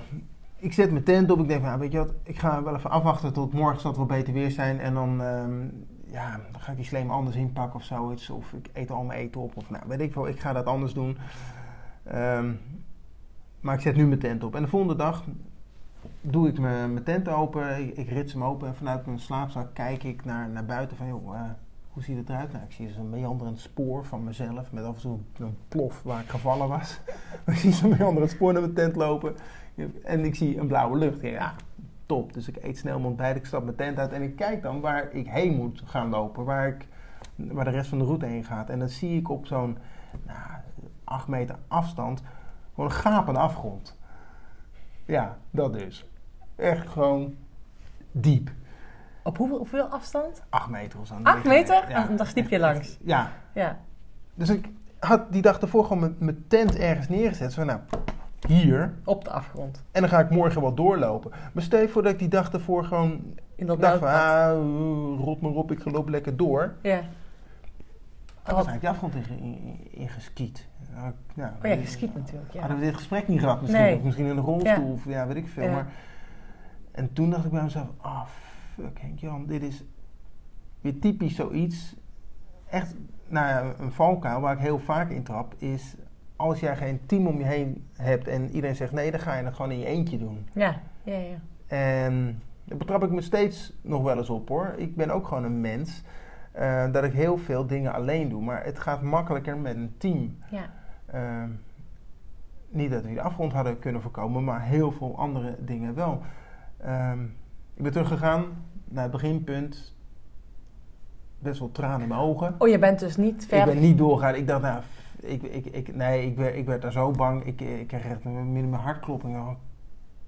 Ik zet mijn tent op. Ik denk, nou, weet je wat, ik ga wel even afwachten tot morgen zal het wel beter weer zijn. En dan, ehm, ja, dan ga ik die sleem anders inpakken of zoiets. Of ik eet al mijn eten op. Of nou, weet ik veel. Ik ga dat anders doen. Ehm, maar ik zet nu mijn tent op. En de volgende dag doe ik mijn, mijn tent open. Ik, rits hem open. En vanuit mijn slaapzak kijk ik naar, naar buiten van, joh, eh, hoe ziet het eruit? Nou, ik zie zo'n meanderend spoor van mezelf. Met af en toe een plof waar ik gevallen was. ik zie zo'n meanderend spoor naar mijn tent lopen. En ik zie een blauwe lucht. Ja, top. Dus ik eet snel mijn ontbijt. Ik stap mijn tent uit. En ik kijk dan waar ik heen moet gaan lopen. Waar, ik, waar de rest van de route heen gaat. En dan zie ik op zo'n nou, acht meter afstand gewoon een gapende afgrond. Ja, dat dus. Echt gewoon diep. Op hoeveel, hoeveel afstand? Acht meter of zo. Acht negen meter? Ja. Daar sliep je langs. Ja. Ja. Dus ik had die dag ervoor gewoon mijn, mijn tent ergens neergezet. Zo, nou, hier. Op de afgrond. En dan ga ik morgen wel doorlopen. Maar stel je voor dat ik die dag ervoor gewoon In dat dacht van, ah, uh, rot maar op, ik loop lekker door. Ja. Dan was eigenlijk de afgrond ingeskiet. In, in geskiet. Nou, nou, Oh ja, geskiet natuurlijk. Ja. Hadden we dit gesprek niet gehad misschien. Nee. Of misschien in een rolstoel. Ja. Of ja, weet ik veel. Ja. Maar, en toen dacht ik bij mezelf, ah fuck Henk Jan, dit is weer typisch zoiets. Echt, nou ja, een valkuil waar ik heel vaak in trap is... Als jij geen team om je heen hebt en iedereen zegt nee, dan ga je het gewoon in je eentje doen. Ja. Ja, ja. En daar betrap ik me steeds nog wel eens op hoor. Ik ben ook gewoon een mens. eh, dat ik heel veel dingen alleen doe. Maar het gaat makkelijker met een team. Ja. Ehm, niet dat we die afgrond hadden kunnen voorkomen, maar heel veel andere dingen wel. Ehm, ik ben teruggegaan naar het beginpunt. Best wel tranen in mijn ogen. Oh, je bent dus niet Ik verder... ben niet doorgegaan. Ik dacht, nou, ik, ik, ik, nee, ik werd, ik werd daar zo bang. Ik, ik kreeg echt midden mijn hartklopping. Oh,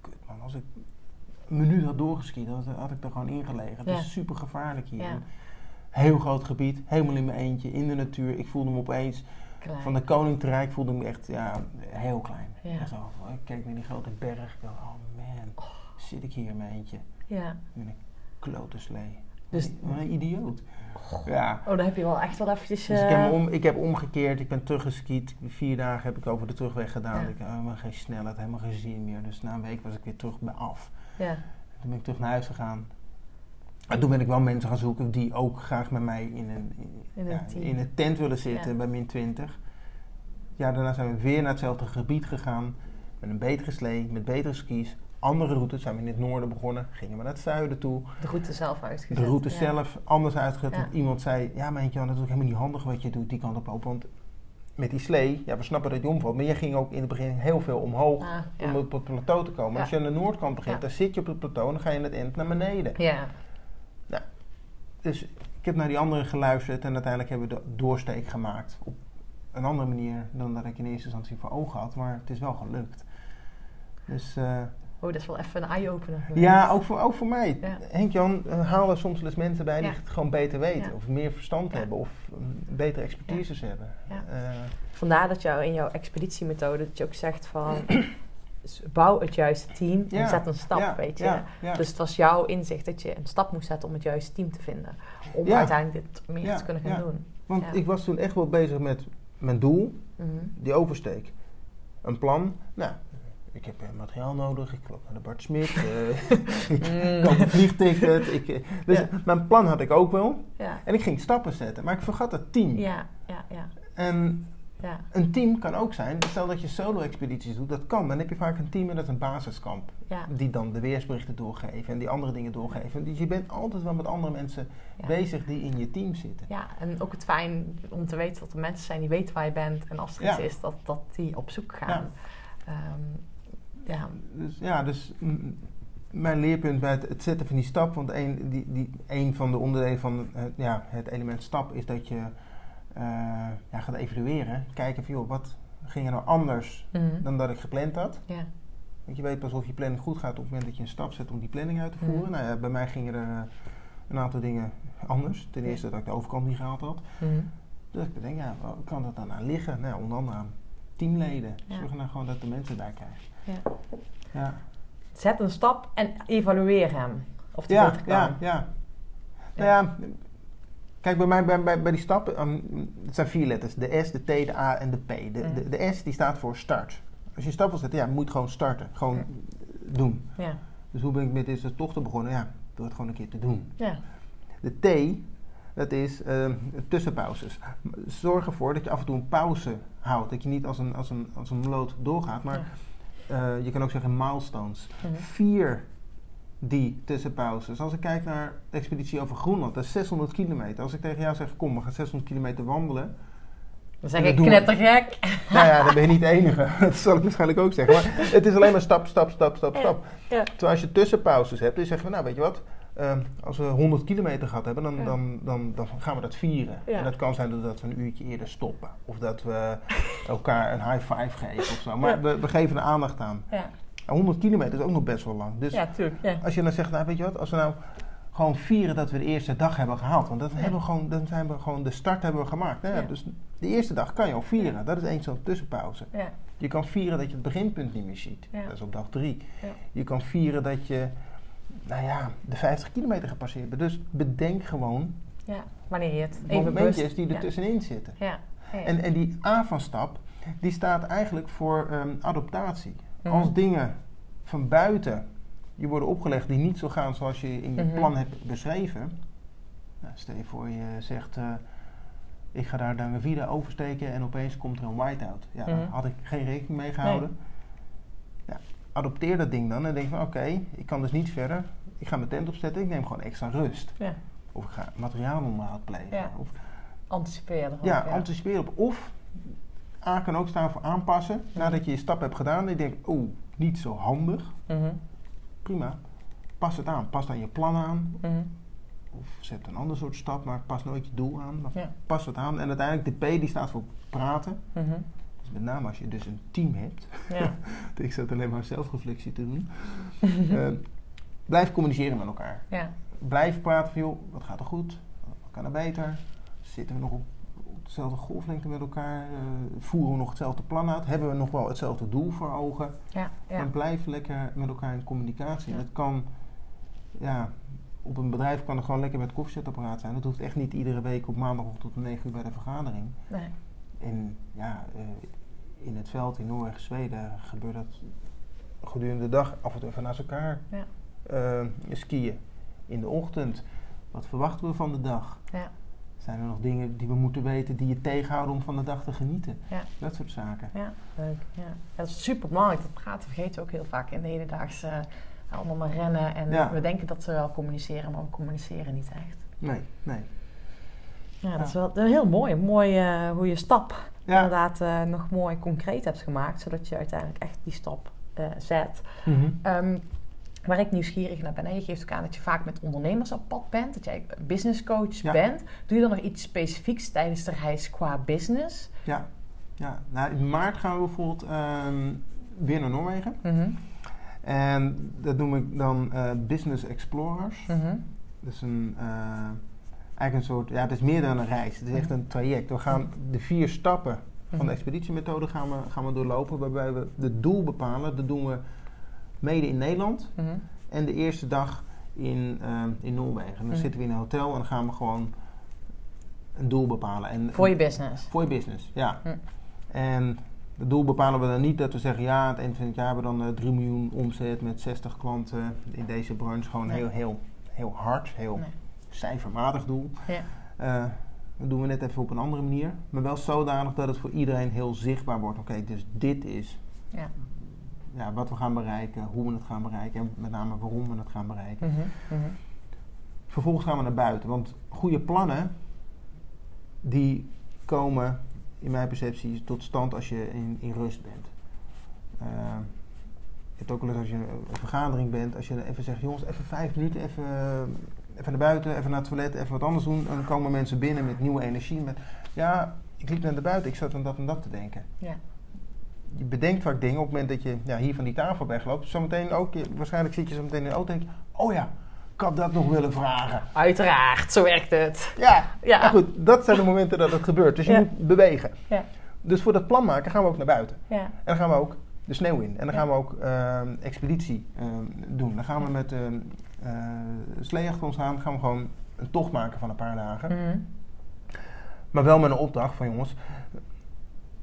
kut man, als ik een minuut had doorgeschiet, had, had ik er gewoon ingelegen. Het Ja. is super gevaarlijk hier. Ja. Heel groot gebied, helemaal in mijn eentje, in de natuur. Ik voelde me opeens Klein. van de koning te rijk voelde ik me echt ja, heel klein. Ja. Zo, ik keek naar die grote berg. Ik dacht, oh man, zit ik hier in mijn eentje. Ja. In een klote slee. Dus- een idioot. Ja. Oh, dan heb je wel echt wel eventjes... Dus ik eh, heb, om, ik heb omgekeerd, ik ben teruggeskiet. Vier dagen heb ik over de terugweg gedaan. Ja. Ik had helemaal geen snelheid, helemaal geen zin meer. Dus na een week was ik weer terug bij af. Ja. Toen ben ik terug naar huis gegaan. En toen ben ik wel mensen gaan zoeken die ook graag met mij in een, in, In een ja, team. in een tent willen zitten bij min 20. Ja, daarna zijn we weer naar hetzelfde gebied gegaan. Met een betere slee, met betere skis. Andere routes zijn we in het noorden begonnen. Gingen we naar het zuiden toe. De route zelf uitgezet. De route ja. zelf anders uitgezet. Ja. Iemand zei, ja Jan, dat is ook helemaal niet handig wat je doet die kant op lopen. Want met die slee, ja we snappen dat je omvalt. Maar je ging ook in het begin heel veel omhoog Ah, om op het plateau te komen. Als je aan de noordkant begint, dan zit je op het plateau en dan ga je in het eind naar beneden. Ja. Dus ik heb naar die anderen geluisterd en uiteindelijk hebben we de doorsteek gemaakt. Op een andere manier dan dat ik in eerste instantie voor ogen had, maar het is wel gelukt. Dus eh, Oh, dat is wel even een eye-opener. Ja, ook voor, ook voor mij. Henk-Jan haal er soms wel eens mensen bij die het gewoon beter weten. Of meer verstand hebben. Of betere expertises hebben. Uh, Vandaar dat jou in jouw expeditiemethode, dat je ook zegt van... bouw het juiste team en zet een stap, weet je. Dus het was jouw inzicht dat je een stap moest zetten om het juiste team te vinden. Om uiteindelijk dit meer te kunnen gaan doen. Want ik was toen echt wel bezig met mijn doel, mhm. die oversteek. Een plan. Nou, ik heb materiaal nodig, ik loop naar de Bart Smit, uh, ik mm. koop een vliegticket. Ik, eh, dus mijn plan had ik ook wel. Ja. En ik ging stappen zetten, maar ik vergat het team. Ja, ja, ja. En ja. een team kan ook zijn, stel dat je solo-expedities doet, dat kan. Dan heb je vaak een team en dat is een basiskamp. Die dan de weersberichten doorgeven en die andere dingen doorgeven. Dus je bent altijd wel met andere mensen bezig die in je team zitten. Ja, en ook het fijn om te weten dat er mensen zijn die weten waar je bent. En als er iets is, dat, dat die op zoek gaan. Um, ja. Dus, ja, dus mijn leerpunt bij het, zetten van die stap, want een, die, die, een van de onderdelen van het, ja, het element stap is dat je uh, ja, gaat evalueren. Kijken van, joh, wat ging er nou anders mhm. dan dat ik gepland had? Ja. Want je weet pas of je planning goed gaat op het moment dat je een stap zet om die planning uit te voeren. Mhm. Nou ja, bij mij gingen er uh, een aantal dingen anders. Ten eerste dat ik de overkant niet gehaald had. Mm. Dus ik bedenk, ja, waar kan dat dan aan liggen? Nou, onder andere aan teamleden. Zorg nou gewoon dat de mensen daar krijgen. Ja. ja. Zet een stap en evalueer hem. Of die ja, beter kan. Ja, ja. Nou ja, kijk bij mij bij, bij, bij die stappen, um, het zijn vier letters. De S, de T, de A en de P. De, de, mm. de, S die staat voor start. Als je een stap wil zetten, ja, moet gewoon starten. Gewoon doen. Ja. Dus hoe ben ik met deze tochten begonnen? Ja, door het gewoon een keer te doen. Ja. De T, dat is uh, tussenpauzes. Zorg ervoor dat je af en toe een pauze houdt. Dat je niet als een, als een, als een lood doorgaat, maar je kan ook zeggen milestones. Mhm. Vier die tussenpauzes. Als ik kijk naar de expeditie over Groenland, dat is 600 kilometer. Als ik tegen jou zeg, kom, we gaan 600 kilometer wandelen. Dan zeg ik knettergek. Nou ja, dan ben je niet de enige. dat zal ik waarschijnlijk ook zeggen. Maar het is alleen maar stap, stap, stap, stap, stap. Ja. Terwijl als je tussenpauzes hebt, dan zeggen we, nou weet je wat, Ehm, als we 100 kilometer gehad hebben, dan, dan, dan, dan, gaan we dat vieren. En dat kan zijn dat we een uurtje eerder stoppen. Of dat we elkaar een high five geven of zo. Maar we, we, geven er aandacht aan. 100 kilometer is ook nog best wel lang. Dus tuurlijk, als je dan zegt, nou weet je wat, als we nou gewoon vieren dat we de eerste dag hebben gehaald. Want dat hebben we gewoon, dan zijn we gewoon, de start hebben we gemaakt. Dus de eerste dag kan je al vieren. Dat is één zo'n tussenpauze. Je kan vieren dat je het beginpunt niet meer ziet. Dat is op dag drie. Je kan vieren dat je nou ja, de 50 kilometer gepasseerd. Dus bedenk gewoon ja, wanneer je het even momentjes die er tussenin zitten. Ja. En, en die A van stap, die staat eigenlijk voor um, adaptatie. Mhm. Als dingen van buiten je worden opgelegd die niet zo gaan zoals je in je mhm. plan hebt beschreven. Nou, stel je voor je zegt, uh, ik ga daar dan weer oversteken en opeens komt er een whiteout. Ja, daar mhm. had ik geen rekening mee gehouden adopteer dat ding dan en denk van oké, ik kan dus niet verder. Ik ga mijn tent opzetten, ik neem gewoon extra rust. Ja. Of ik ga materiaalonderhoud plegen. Ja. Of, anticiperen. Ja, ja, anticiperen op. Of A kan ook staan voor aanpassen. Mhm. Nadat je je stap hebt gedaan en je denkt, oeh, niet zo handig. Mhm. Prima. Pas het aan. Pas dan je plan aan. Mhm. Of zet een ander soort stap, maar pas nooit je doel aan. Maar pas het aan. En uiteindelijk de P die staat voor praten met name als je dus een team hebt. Ja. ik zat alleen maar zelfreflectie te doen. uh, blijf communiceren met elkaar. Ja. Blijf praten van, joh, wat gaat er goed? Wat kan er beter? Zitten we nog op, dezelfde golflengte met elkaar? Uh, voeren we nog hetzelfde plan uit? Hebben we nog wel hetzelfde doel voor ogen? Ja, En blijf lekker met elkaar in communicatie. Het kan, ja, op een bedrijf kan er gewoon lekker met het koffiezetapparaat zijn. Dat hoeft echt niet iedere week op maandag tot 9 uur bij de vergadering. Nee. En ja, uh, in het veld in Noorwegen, Zweden gebeurt dat gedurende de dag af en toe even naast elkaar ja. Uh, skiën. In de ochtend, wat verwachten we van de dag? Ja. Zijn er nog dingen die we moeten weten die je tegenhouden om van de dag te genieten? Ja. Dat soort zaken. Ja, leuk. Ja. Dat is super belangrijk. Dat praten vergeten we ook heel vaak in de hedendaagse uh, allemaal maar rennen. En we denken dat ze wel communiceren, maar we communiceren niet echt. Nee, nee. Ja, dat is wel heel mooi. Mooi uh, hoe je stap ja. inderdaad uh, nog mooi concreet hebt gemaakt, zodat je uiteindelijk echt die stap uh, zet. Mm -hmm. waar ik nieuwsgierig naar ben, en je geeft ook aan dat je vaak met ondernemers op pad bent, dat jij business coach bent. Doe je dan nog iets specifieks tijdens de reis qua business? Ja, ja. Nou, in maart gaan we bijvoorbeeld um, weer naar Noorwegen. Mm En dat noem ik dan uh, Business Explorers. Mhm. Dat is een, uh, eigenlijk een soort, ja, het is meer dan een reis. Het is echt een traject. We gaan de vier stappen van de Mhm. expeditiemethode gaan we, gaan we doorlopen, waarbij we het doel bepalen. Dat doen we mede in Nederland. Mhm. En de eerste dag in, uh, in Noorwegen. Dan Mhm. zitten we in een hotel en dan gaan we gewoon een doel bepalen. En, Voor je business. Voor je business, ja. En het doel bepalen we dan niet dat we zeggen, ja, het eind van het jaar hebben we dan eh, 3 miljoen omzet met 60 klanten in deze branche. Gewoon Nee. heel, heel, heel hard, heel Nee. Cijfermatig doel. Ja. Eh, dat doen we net even op een andere manier. Maar wel zodanig dat het voor iedereen heel zichtbaar wordt. Oké, dus dit is Ja. ja, wat we gaan bereiken, hoe we het gaan bereiken en met name waarom we het gaan bereiken. Mhm. Mhm. Vervolgens gaan we naar buiten. Want goede plannen, die komen in mijn perceptie tot stand als je in, in rust bent. Eh, je hebt ook wel eens als je een vergadering bent, als je even zegt, jongens, even vijf minuten, even, even naar buiten, even naar het toilet, even wat anders doen. En dan komen mensen binnen met nieuwe energie. Met, ja, ik liep naar de buiten, ik zat aan dat en dat te denken. Ja. Je bedenkt vaak dingen op het moment dat je ja, hier van die tafel wegloopt. Zometeen ook, je- waarschijnlijk zit je zo meteen in de auto en denk je, oh ja, ik had dat nog willen vragen. Uiteraard, zo werkt het. Ja, Ja. maar goed, dat zijn de momenten dat het gebeurt. Dus je Ja. moet bewegen. Ja. Dus voor dat plan maken gaan we ook naar buiten. Ja. En dan gaan we ook de sneeuw in. En dan gaan we ook ehm, expeditie ehm, doen. Dan gaan we met ehm eh slee achter ons aan. gaan we gewoon een tocht maken van een paar dagen. Mhm. Maar wel met een opdracht van jongens.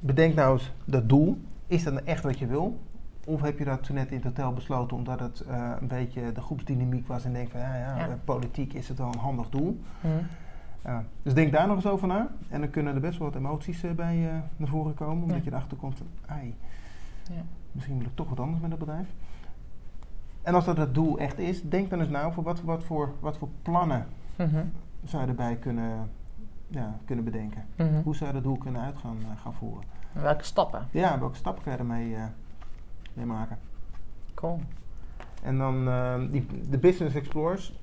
Bedenk nou eens dat doel. Is dat nou echt wat je wil? Of heb je dat toen net in het hotel besloten omdat het eh, een beetje de groepsdynamiek was en denk van ja, ja, Ja. politiek is het wel een handig doel. Mhm. Dus denk daar nog eens over na. En dan kunnen er best wel wat emoties eh, bij naar voren komen. Omdat Ja. je erachter komt van, ai, Ja. misschien wil ik toch wat anders met het bedrijf. En als dat het doel echt is, denk dan eens na over wat, wat, voor, wat voor plannen Mhm. zou je erbij kunnen, ja, kunnen bedenken. Mhm. Hoe zou je dat doel kunnen uit gaan, eh, gaan voeren? Welke stappen? Ja, welke stappen kan je ermee eh, mee maken? Cool. En dan eh, die, de Business Explorers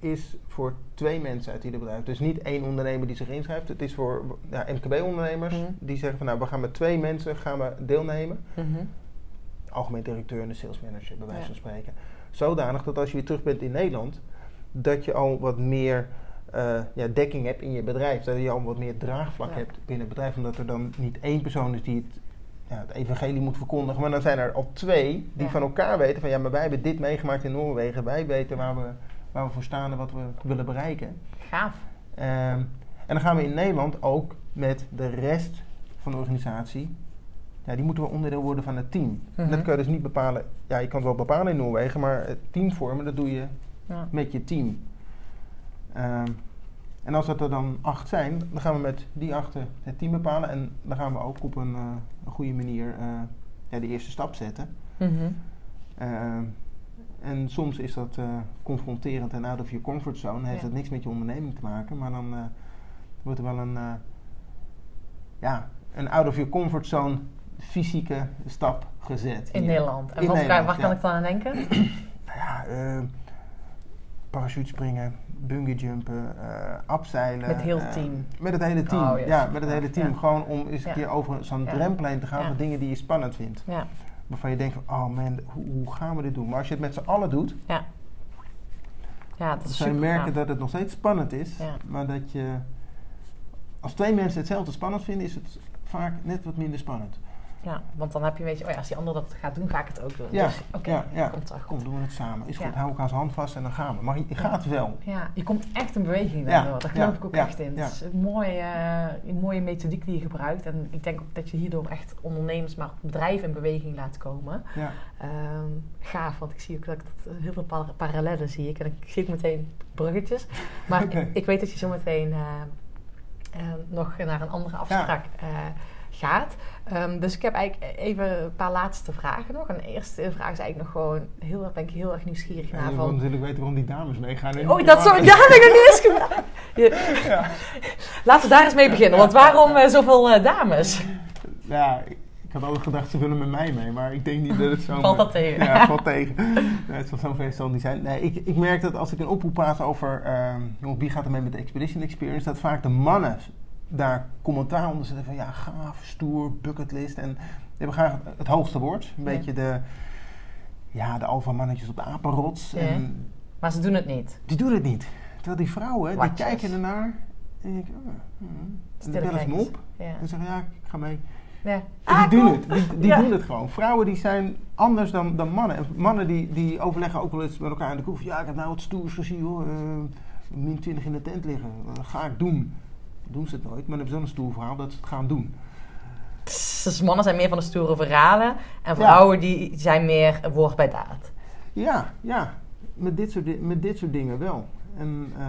is voor twee mensen uit ieder bedrijf. Dus niet één ondernemer die zich inschrijft. Het is voor ja, MKB-ondernemers Mhm. die zeggen van nou, we gaan met twee mensen gaan we deelnemen. Algemeen directeur en de sales manager, bij wijze van spreken. Zodanig dat als je weer terug bent in Nederland, dat je al wat meer eh, ja, dekking hebt in je bedrijf. Dat je al wat meer draagvlak hebt binnen het bedrijf. Omdat er dan niet één persoon is die het, ja, het evangelie moet verkondigen. Maar dan zijn er al twee die Ja. van elkaar weten van ja, maar wij hebben dit meegemaakt in Noorwegen. Wij weten waar we, waar we voor staan en wat we willen bereiken. Gaaf. Ehm, en dan gaan we in Nederland ook met de rest van de organisatie. Ja, die moeten we onderdeel worden van het team. En Mhm. dat kan je dus niet bepalen. Ja, je kan het wel bepalen in Noorwegen, maar het team vormen, dat doe je Ja. met je team. Ehm, en als dat er dan acht zijn, dan gaan we met die achter het team bepalen. En dan gaan we ook op een, eh, een goede manier eh, ja, de eerste stap zetten. Mhm. Ehm, en soms is dat eh, confronterend en out of your comfort zone. Heeft Ja. dat niks met je onderneming te maken, maar dan wordt er wel een, ja, een out of your comfort zone fysieke stap gezet. In hier. Nederland. En In wat, Nederland, waar kan ik dan aan denken? Nou ja, eh parachutespringen, bungee jumpen, eh abzeilen. Met heel eh, team. met het hele team, Oh, yes. ja, met het hele Ja. team. Gewoon om eens een Ja. keer over zo'n drempel heen te gaan van dingen die je spannend vindt. Ja. Waarvan je denkt van, oh man, hoe, hoe gaan we dit doen? Maar als je het met z'n allen doet, Ja. Ja, dat dan is zou je super merken dat het nog steeds spannend is. Maar dat je, als twee mensen hetzelfde spannend vinden, is het vaak net wat minder spannend. Ja, want dan heb je weet je, oh ja, als die ander dat gaat doen, ga ik het ook doen. Ja, Dus oké, ja, ja. komt. Kom, doen we het samen. Is Ja. goed, hou elkaar zijn hand vast en dan gaan we. Maar je, je gaat wel. Ja, je komt echt in beweging Ja, daardoor. Daar geloof ja, ik ook ja, echt in. ja. Het is een mooie, eh, een mooie methodiek die je gebruikt. En ik denk ook dat je hierdoor echt ondernemers, maar ook bedrijven in beweging laat komen. Ja. Ehm, gaaf, want ik zie ook dat ik dat heel veel par- parallellen zie ik. En ik zie ook meteen bruggetjes. Maar ik, ik weet dat je zo meteen eh, eh, nog naar een andere afspraak eh, gaat. Ehm, dus ik heb eigenlijk even een paar laatste vragen nog. En de eerste vraag is eigenlijk nog gewoon, heel, erg- ben ik heel erg nieuwsgierig naar. je wil natuurlijk weten waarom die dames meegaan. Oh, dat, zo, dat heb ik nog niet eens gevraagd. Ja. Laten we daar eens mee beginnen. Want waarom eh, zoveel eh, dames? Ja, ik, ik had altijd gedacht ze willen met mij mee, maar ik denk niet dat het zo... Valt dat tegen? Ja, valt tegen. Nee, het zal zo'n feest zal niet zijn. Nee, ik, ik merk dat als ik een oproep plaats over jongens, wie gaat er mee met de Expedition Experience, dat vaak de mannen daar commentaar onder zetten van ja, gaaf, stoer, bucketlist. En die hebben graag het, het hoogste woord. Een Ja. beetje de, ja, de alfamannetjes op de apenrots. Ja. En Maar ze doen het niet. die doen het niet. Terwijl die vrouwen, die kijken ernaar. En ik, oh, hmm. en dan Stille bellen ze me op. Ja. En zeggen, ja, ik ga mee. ja. En Ah, die doen het. Die, die Ja. doen het gewoon. Vrouwen die zijn anders dan, dan mannen. En mannen die, die overleggen ook wel eens met elkaar in de kroeg. Ja, ik heb nou wat stoers gezien hoor. Eh, min 20 in de tent liggen. Dat ga ik doen. Doen ze het nooit. Maar hebben een stoer verhaal dat ze het gaan doen. Dus mannen zijn meer van de stoere verhalen. En vrouwen die zijn meer woord bij daad. Ja, ja. Met dit soort, met dit soort dingen wel. En eh,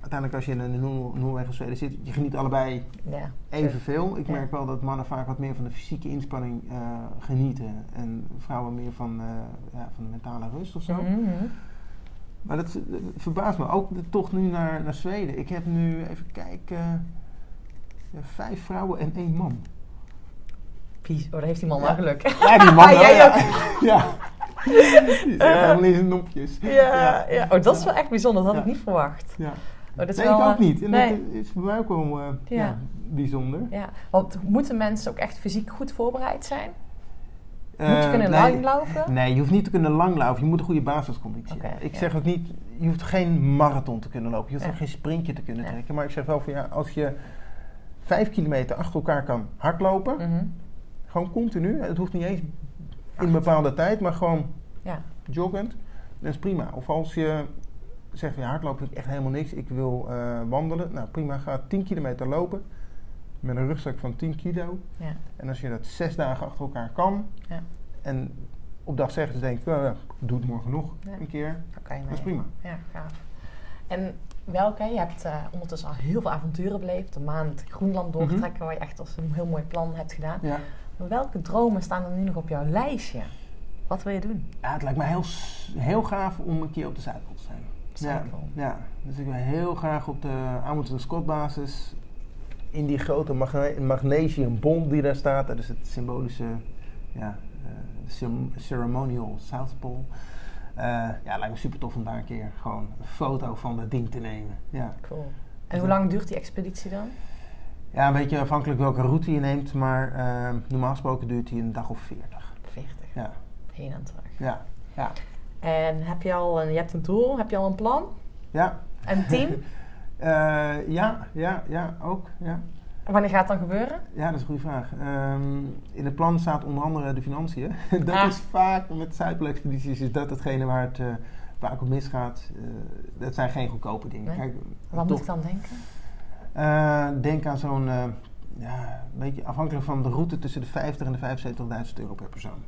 uiteindelijk als je in een Noor- Noorwegen of Zweden zit, je geniet allebei Ja. evenveel. Ik Ja. merk wel dat mannen vaak wat meer van de fysieke inspanning eh, genieten. En vrouwen meer van, eh, ja, van de mentale rust of zo. Mhm. Maar dat, dat verbaast me. Ook de tocht nu naar, naar Zweden. Ik heb nu, even kijken, ja, vijf vrouwen en één man. Pies. Oh, daar heeft die man Ja. wel geluk. Ja, die man wel, Jij ja. ja. Die zit helemaal in zijn nopjes. Ja, ja. Oh, dat is wel echt bijzonder. Dat had Ja. ik niet verwacht. Ja. Oh, dat is Nee, wel, ik ook eh, niet. En nee. dat is voor mij ook wel eh, ja. Ja. bijzonder. Ja, want moeten mensen ook echt fysiek goed voorbereid zijn? Moet je Eh, kunnen nee, langlopen? Nee, je hoeft niet te kunnen langlaufen. Je moet een goede basisconditie hebben. Ik ja. zeg ook niet, je hoeft geen marathon te kunnen lopen. Je hoeft Ja. ook geen sprintje te kunnen trekken. Maar ik zeg wel van ja, als je vijf kilometer achter elkaar kan hardlopen, Mhm. gewoon continu. Het hoeft niet eens in een bepaalde tijd, maar gewoon Ja. joggend. Dat is prima. Of als je zegt van ja, hardlopen vind ik echt helemaal niks. Ik wil eh, wandelen. Nou prima, ga 10 kilometer lopen. Met een rugzak van 10 kilo. Ja. En als je dat zes dagen achter elkaar kan. Ja. En op dag zeggen ze denk ik, "Oh ja, ik doe het morgen nog Ja. een keer. Dat is prima. Ja, gaaf. En welke, je hebt eh, ondertussen al heel veel avonturen beleefd. De maand Groenland Mhm. doortrekken, waar je echt als een heel mooi plan hebt gedaan. Ja. Maar welke dromen staan er nu nog op jouw lijstje? Wat wil je doen? ja, het lijkt me heel, heel gaaf om een keer op de Zuidpool te zijn. Ja, Zuidpool. ja, dus ik wil heel graag op de Amundsen Scott basis in die grote magne magnesiumbom die daar staat. Dat is het symbolische ja, cem- ceremonial South Pole. Eh, ja, lijkt me super tof om daar een keer gewoon een foto van dat ding te nemen. Ja. Cool. En hoe lang duurt die expeditie dan? ja, een beetje afhankelijk welke route je neemt, maar eh, normaal gesproken duurt die een dag of 40. 40. Ja, Heen en terug. ja, ja. En heb je al een, je hebt een doel, heb je al een plan? ja. Een team? Eh, ja, ja, ja, ook. Ja. Wanneer gaat het dan gebeuren? ja, dat is een goede vraag. Ehm, in het plan staat onder andere de financiën. dat Ah. is vaak met Zuidpoolexpedities is dat hetgene waar het eh, vaak op misgaat. Eh, dat zijn geen goedkope dingen. Nee. Kijk, Wat moet ik dan denken? Eh, denk aan zo'n, ja, een beetje afhankelijk van de route tussen de 50 en de 75.000 euro per persoon.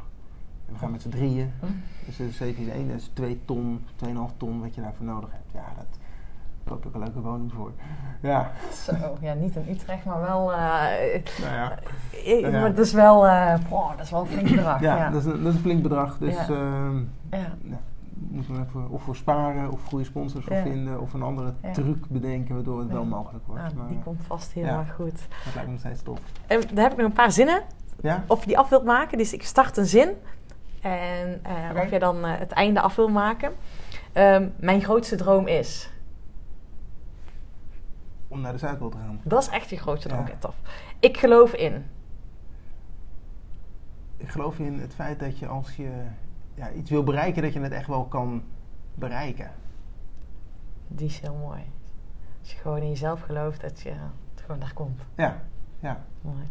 En we gaan met z'n drieën. Hm. Dus dat is 7 1, dat is 2 ton, 2,5 ton wat je daarvoor nodig hebt. Ja, dat koop ik een leuke woning voor. Ja, Zo, ja, niet in Utrecht, maar wel. eh, nou ja. eh, Ja. Maar het is wel, boah, dat is wel een flink bedrag. Ja, Ja, Dat, is een, dat is een flink bedrag. Dus ja, moeten we even of voor sparen of goede sponsors voor vinden of een andere truc bedenken waardoor het wel mogelijk wordt. Nou, maar die komt vast heel erg goed. dat lijkt me nog steeds tof. En daar heb ik nog een paar zinnen. Ja? Of je die af wilt maken. Dus ik start een zin. En of je dan het einde af wil maken. Ehm, mijn grootste droom is. Om naar de Zuidpool te gaan. Dat is echt je grootste droom. Ja. Ja. tof. Ik geloof in. Ik geloof in het feit dat je als je ja, iets wil bereiken, dat je het echt wel kan bereiken. Die is heel mooi. Als je gewoon in jezelf gelooft dat je het gewoon daar komt. Ja, ja. Mooi.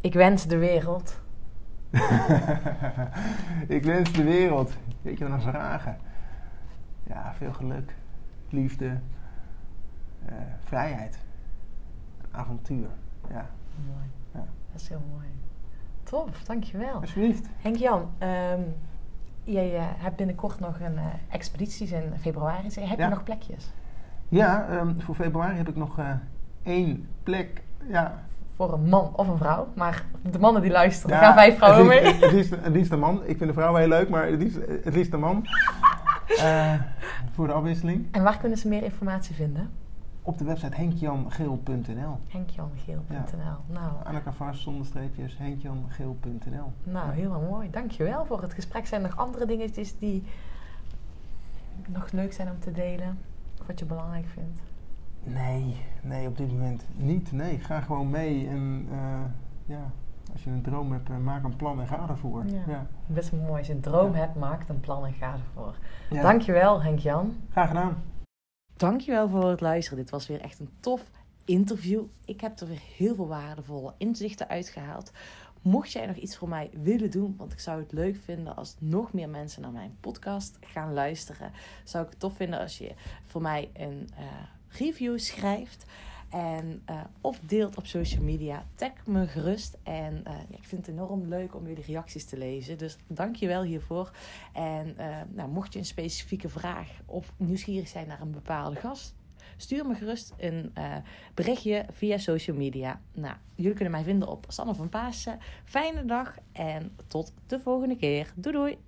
Ik wens de wereld. ik wens de wereld, weet je, wat een vragen. Ja, veel geluk, liefde, eh, vrijheid, avontuur. Ja, Mooi. Ja. Dat is heel mooi. Tof, dankjewel. alsjeblieft. Henk-Jan, ehm, jij eh, hebt binnenkort nog een eh, expedities in februari. Heb Ja. je nog plekjes? Ja, ehm, voor februari heb ik nog één plek. Ja, Voor een man of een vrouw. Maar de mannen die luisteren, ja gaan vijf vrouwen het mee. Het liefst, het liefst een man. Ik vind de vrouw heel leuk, maar het liefst, het liefst een man. Voor de afwisseling. En waar kunnen ze meer informatie vinden? Op de website henkjangeel.nl. Henkjangeel.nl Nou, Anneke Vars, zonder streepjes, henkjangeel.nl. nou, helemaal mooi. Dankjewel voor het gesprek. Zijn er nog andere dingetjes die nog leuk zijn om te delen? Of wat je belangrijk vindt? Nee, nee, op dit moment niet. Nee, ga gewoon mee en eh, ja, als je een droom hebt, maak een plan en ga ervoor. Ja. ja. Best mooi. Als je een droom hebt, maak een plan en ga ervoor. Ja. Dankjewel Henk-Jan. Graag gedaan. Dankjewel voor het luisteren. Dit was weer echt een tof interview. Ik heb er weer heel veel waardevolle inzichten uitgehaald. Mocht jij nog iets voor mij willen doen, want ik zou het leuk vinden als nog meer mensen naar mijn podcast gaan luisteren, zou ik het tof vinden als je voor mij een uh, review schrijft. En, uh, of deelt op social media. Tag me gerust. En uh, ik vind het enorm leuk om jullie reacties te lezen. Dus dank je wel hiervoor. En uh, nou, mocht je een specifieke vraag of nieuwsgierig zijn naar een bepaalde gast, stuur me gerust een berichtje via social media. Nou, jullie kunnen mij vinden op Sanne van Pasen. Fijne dag en tot de volgende keer. Doei doei!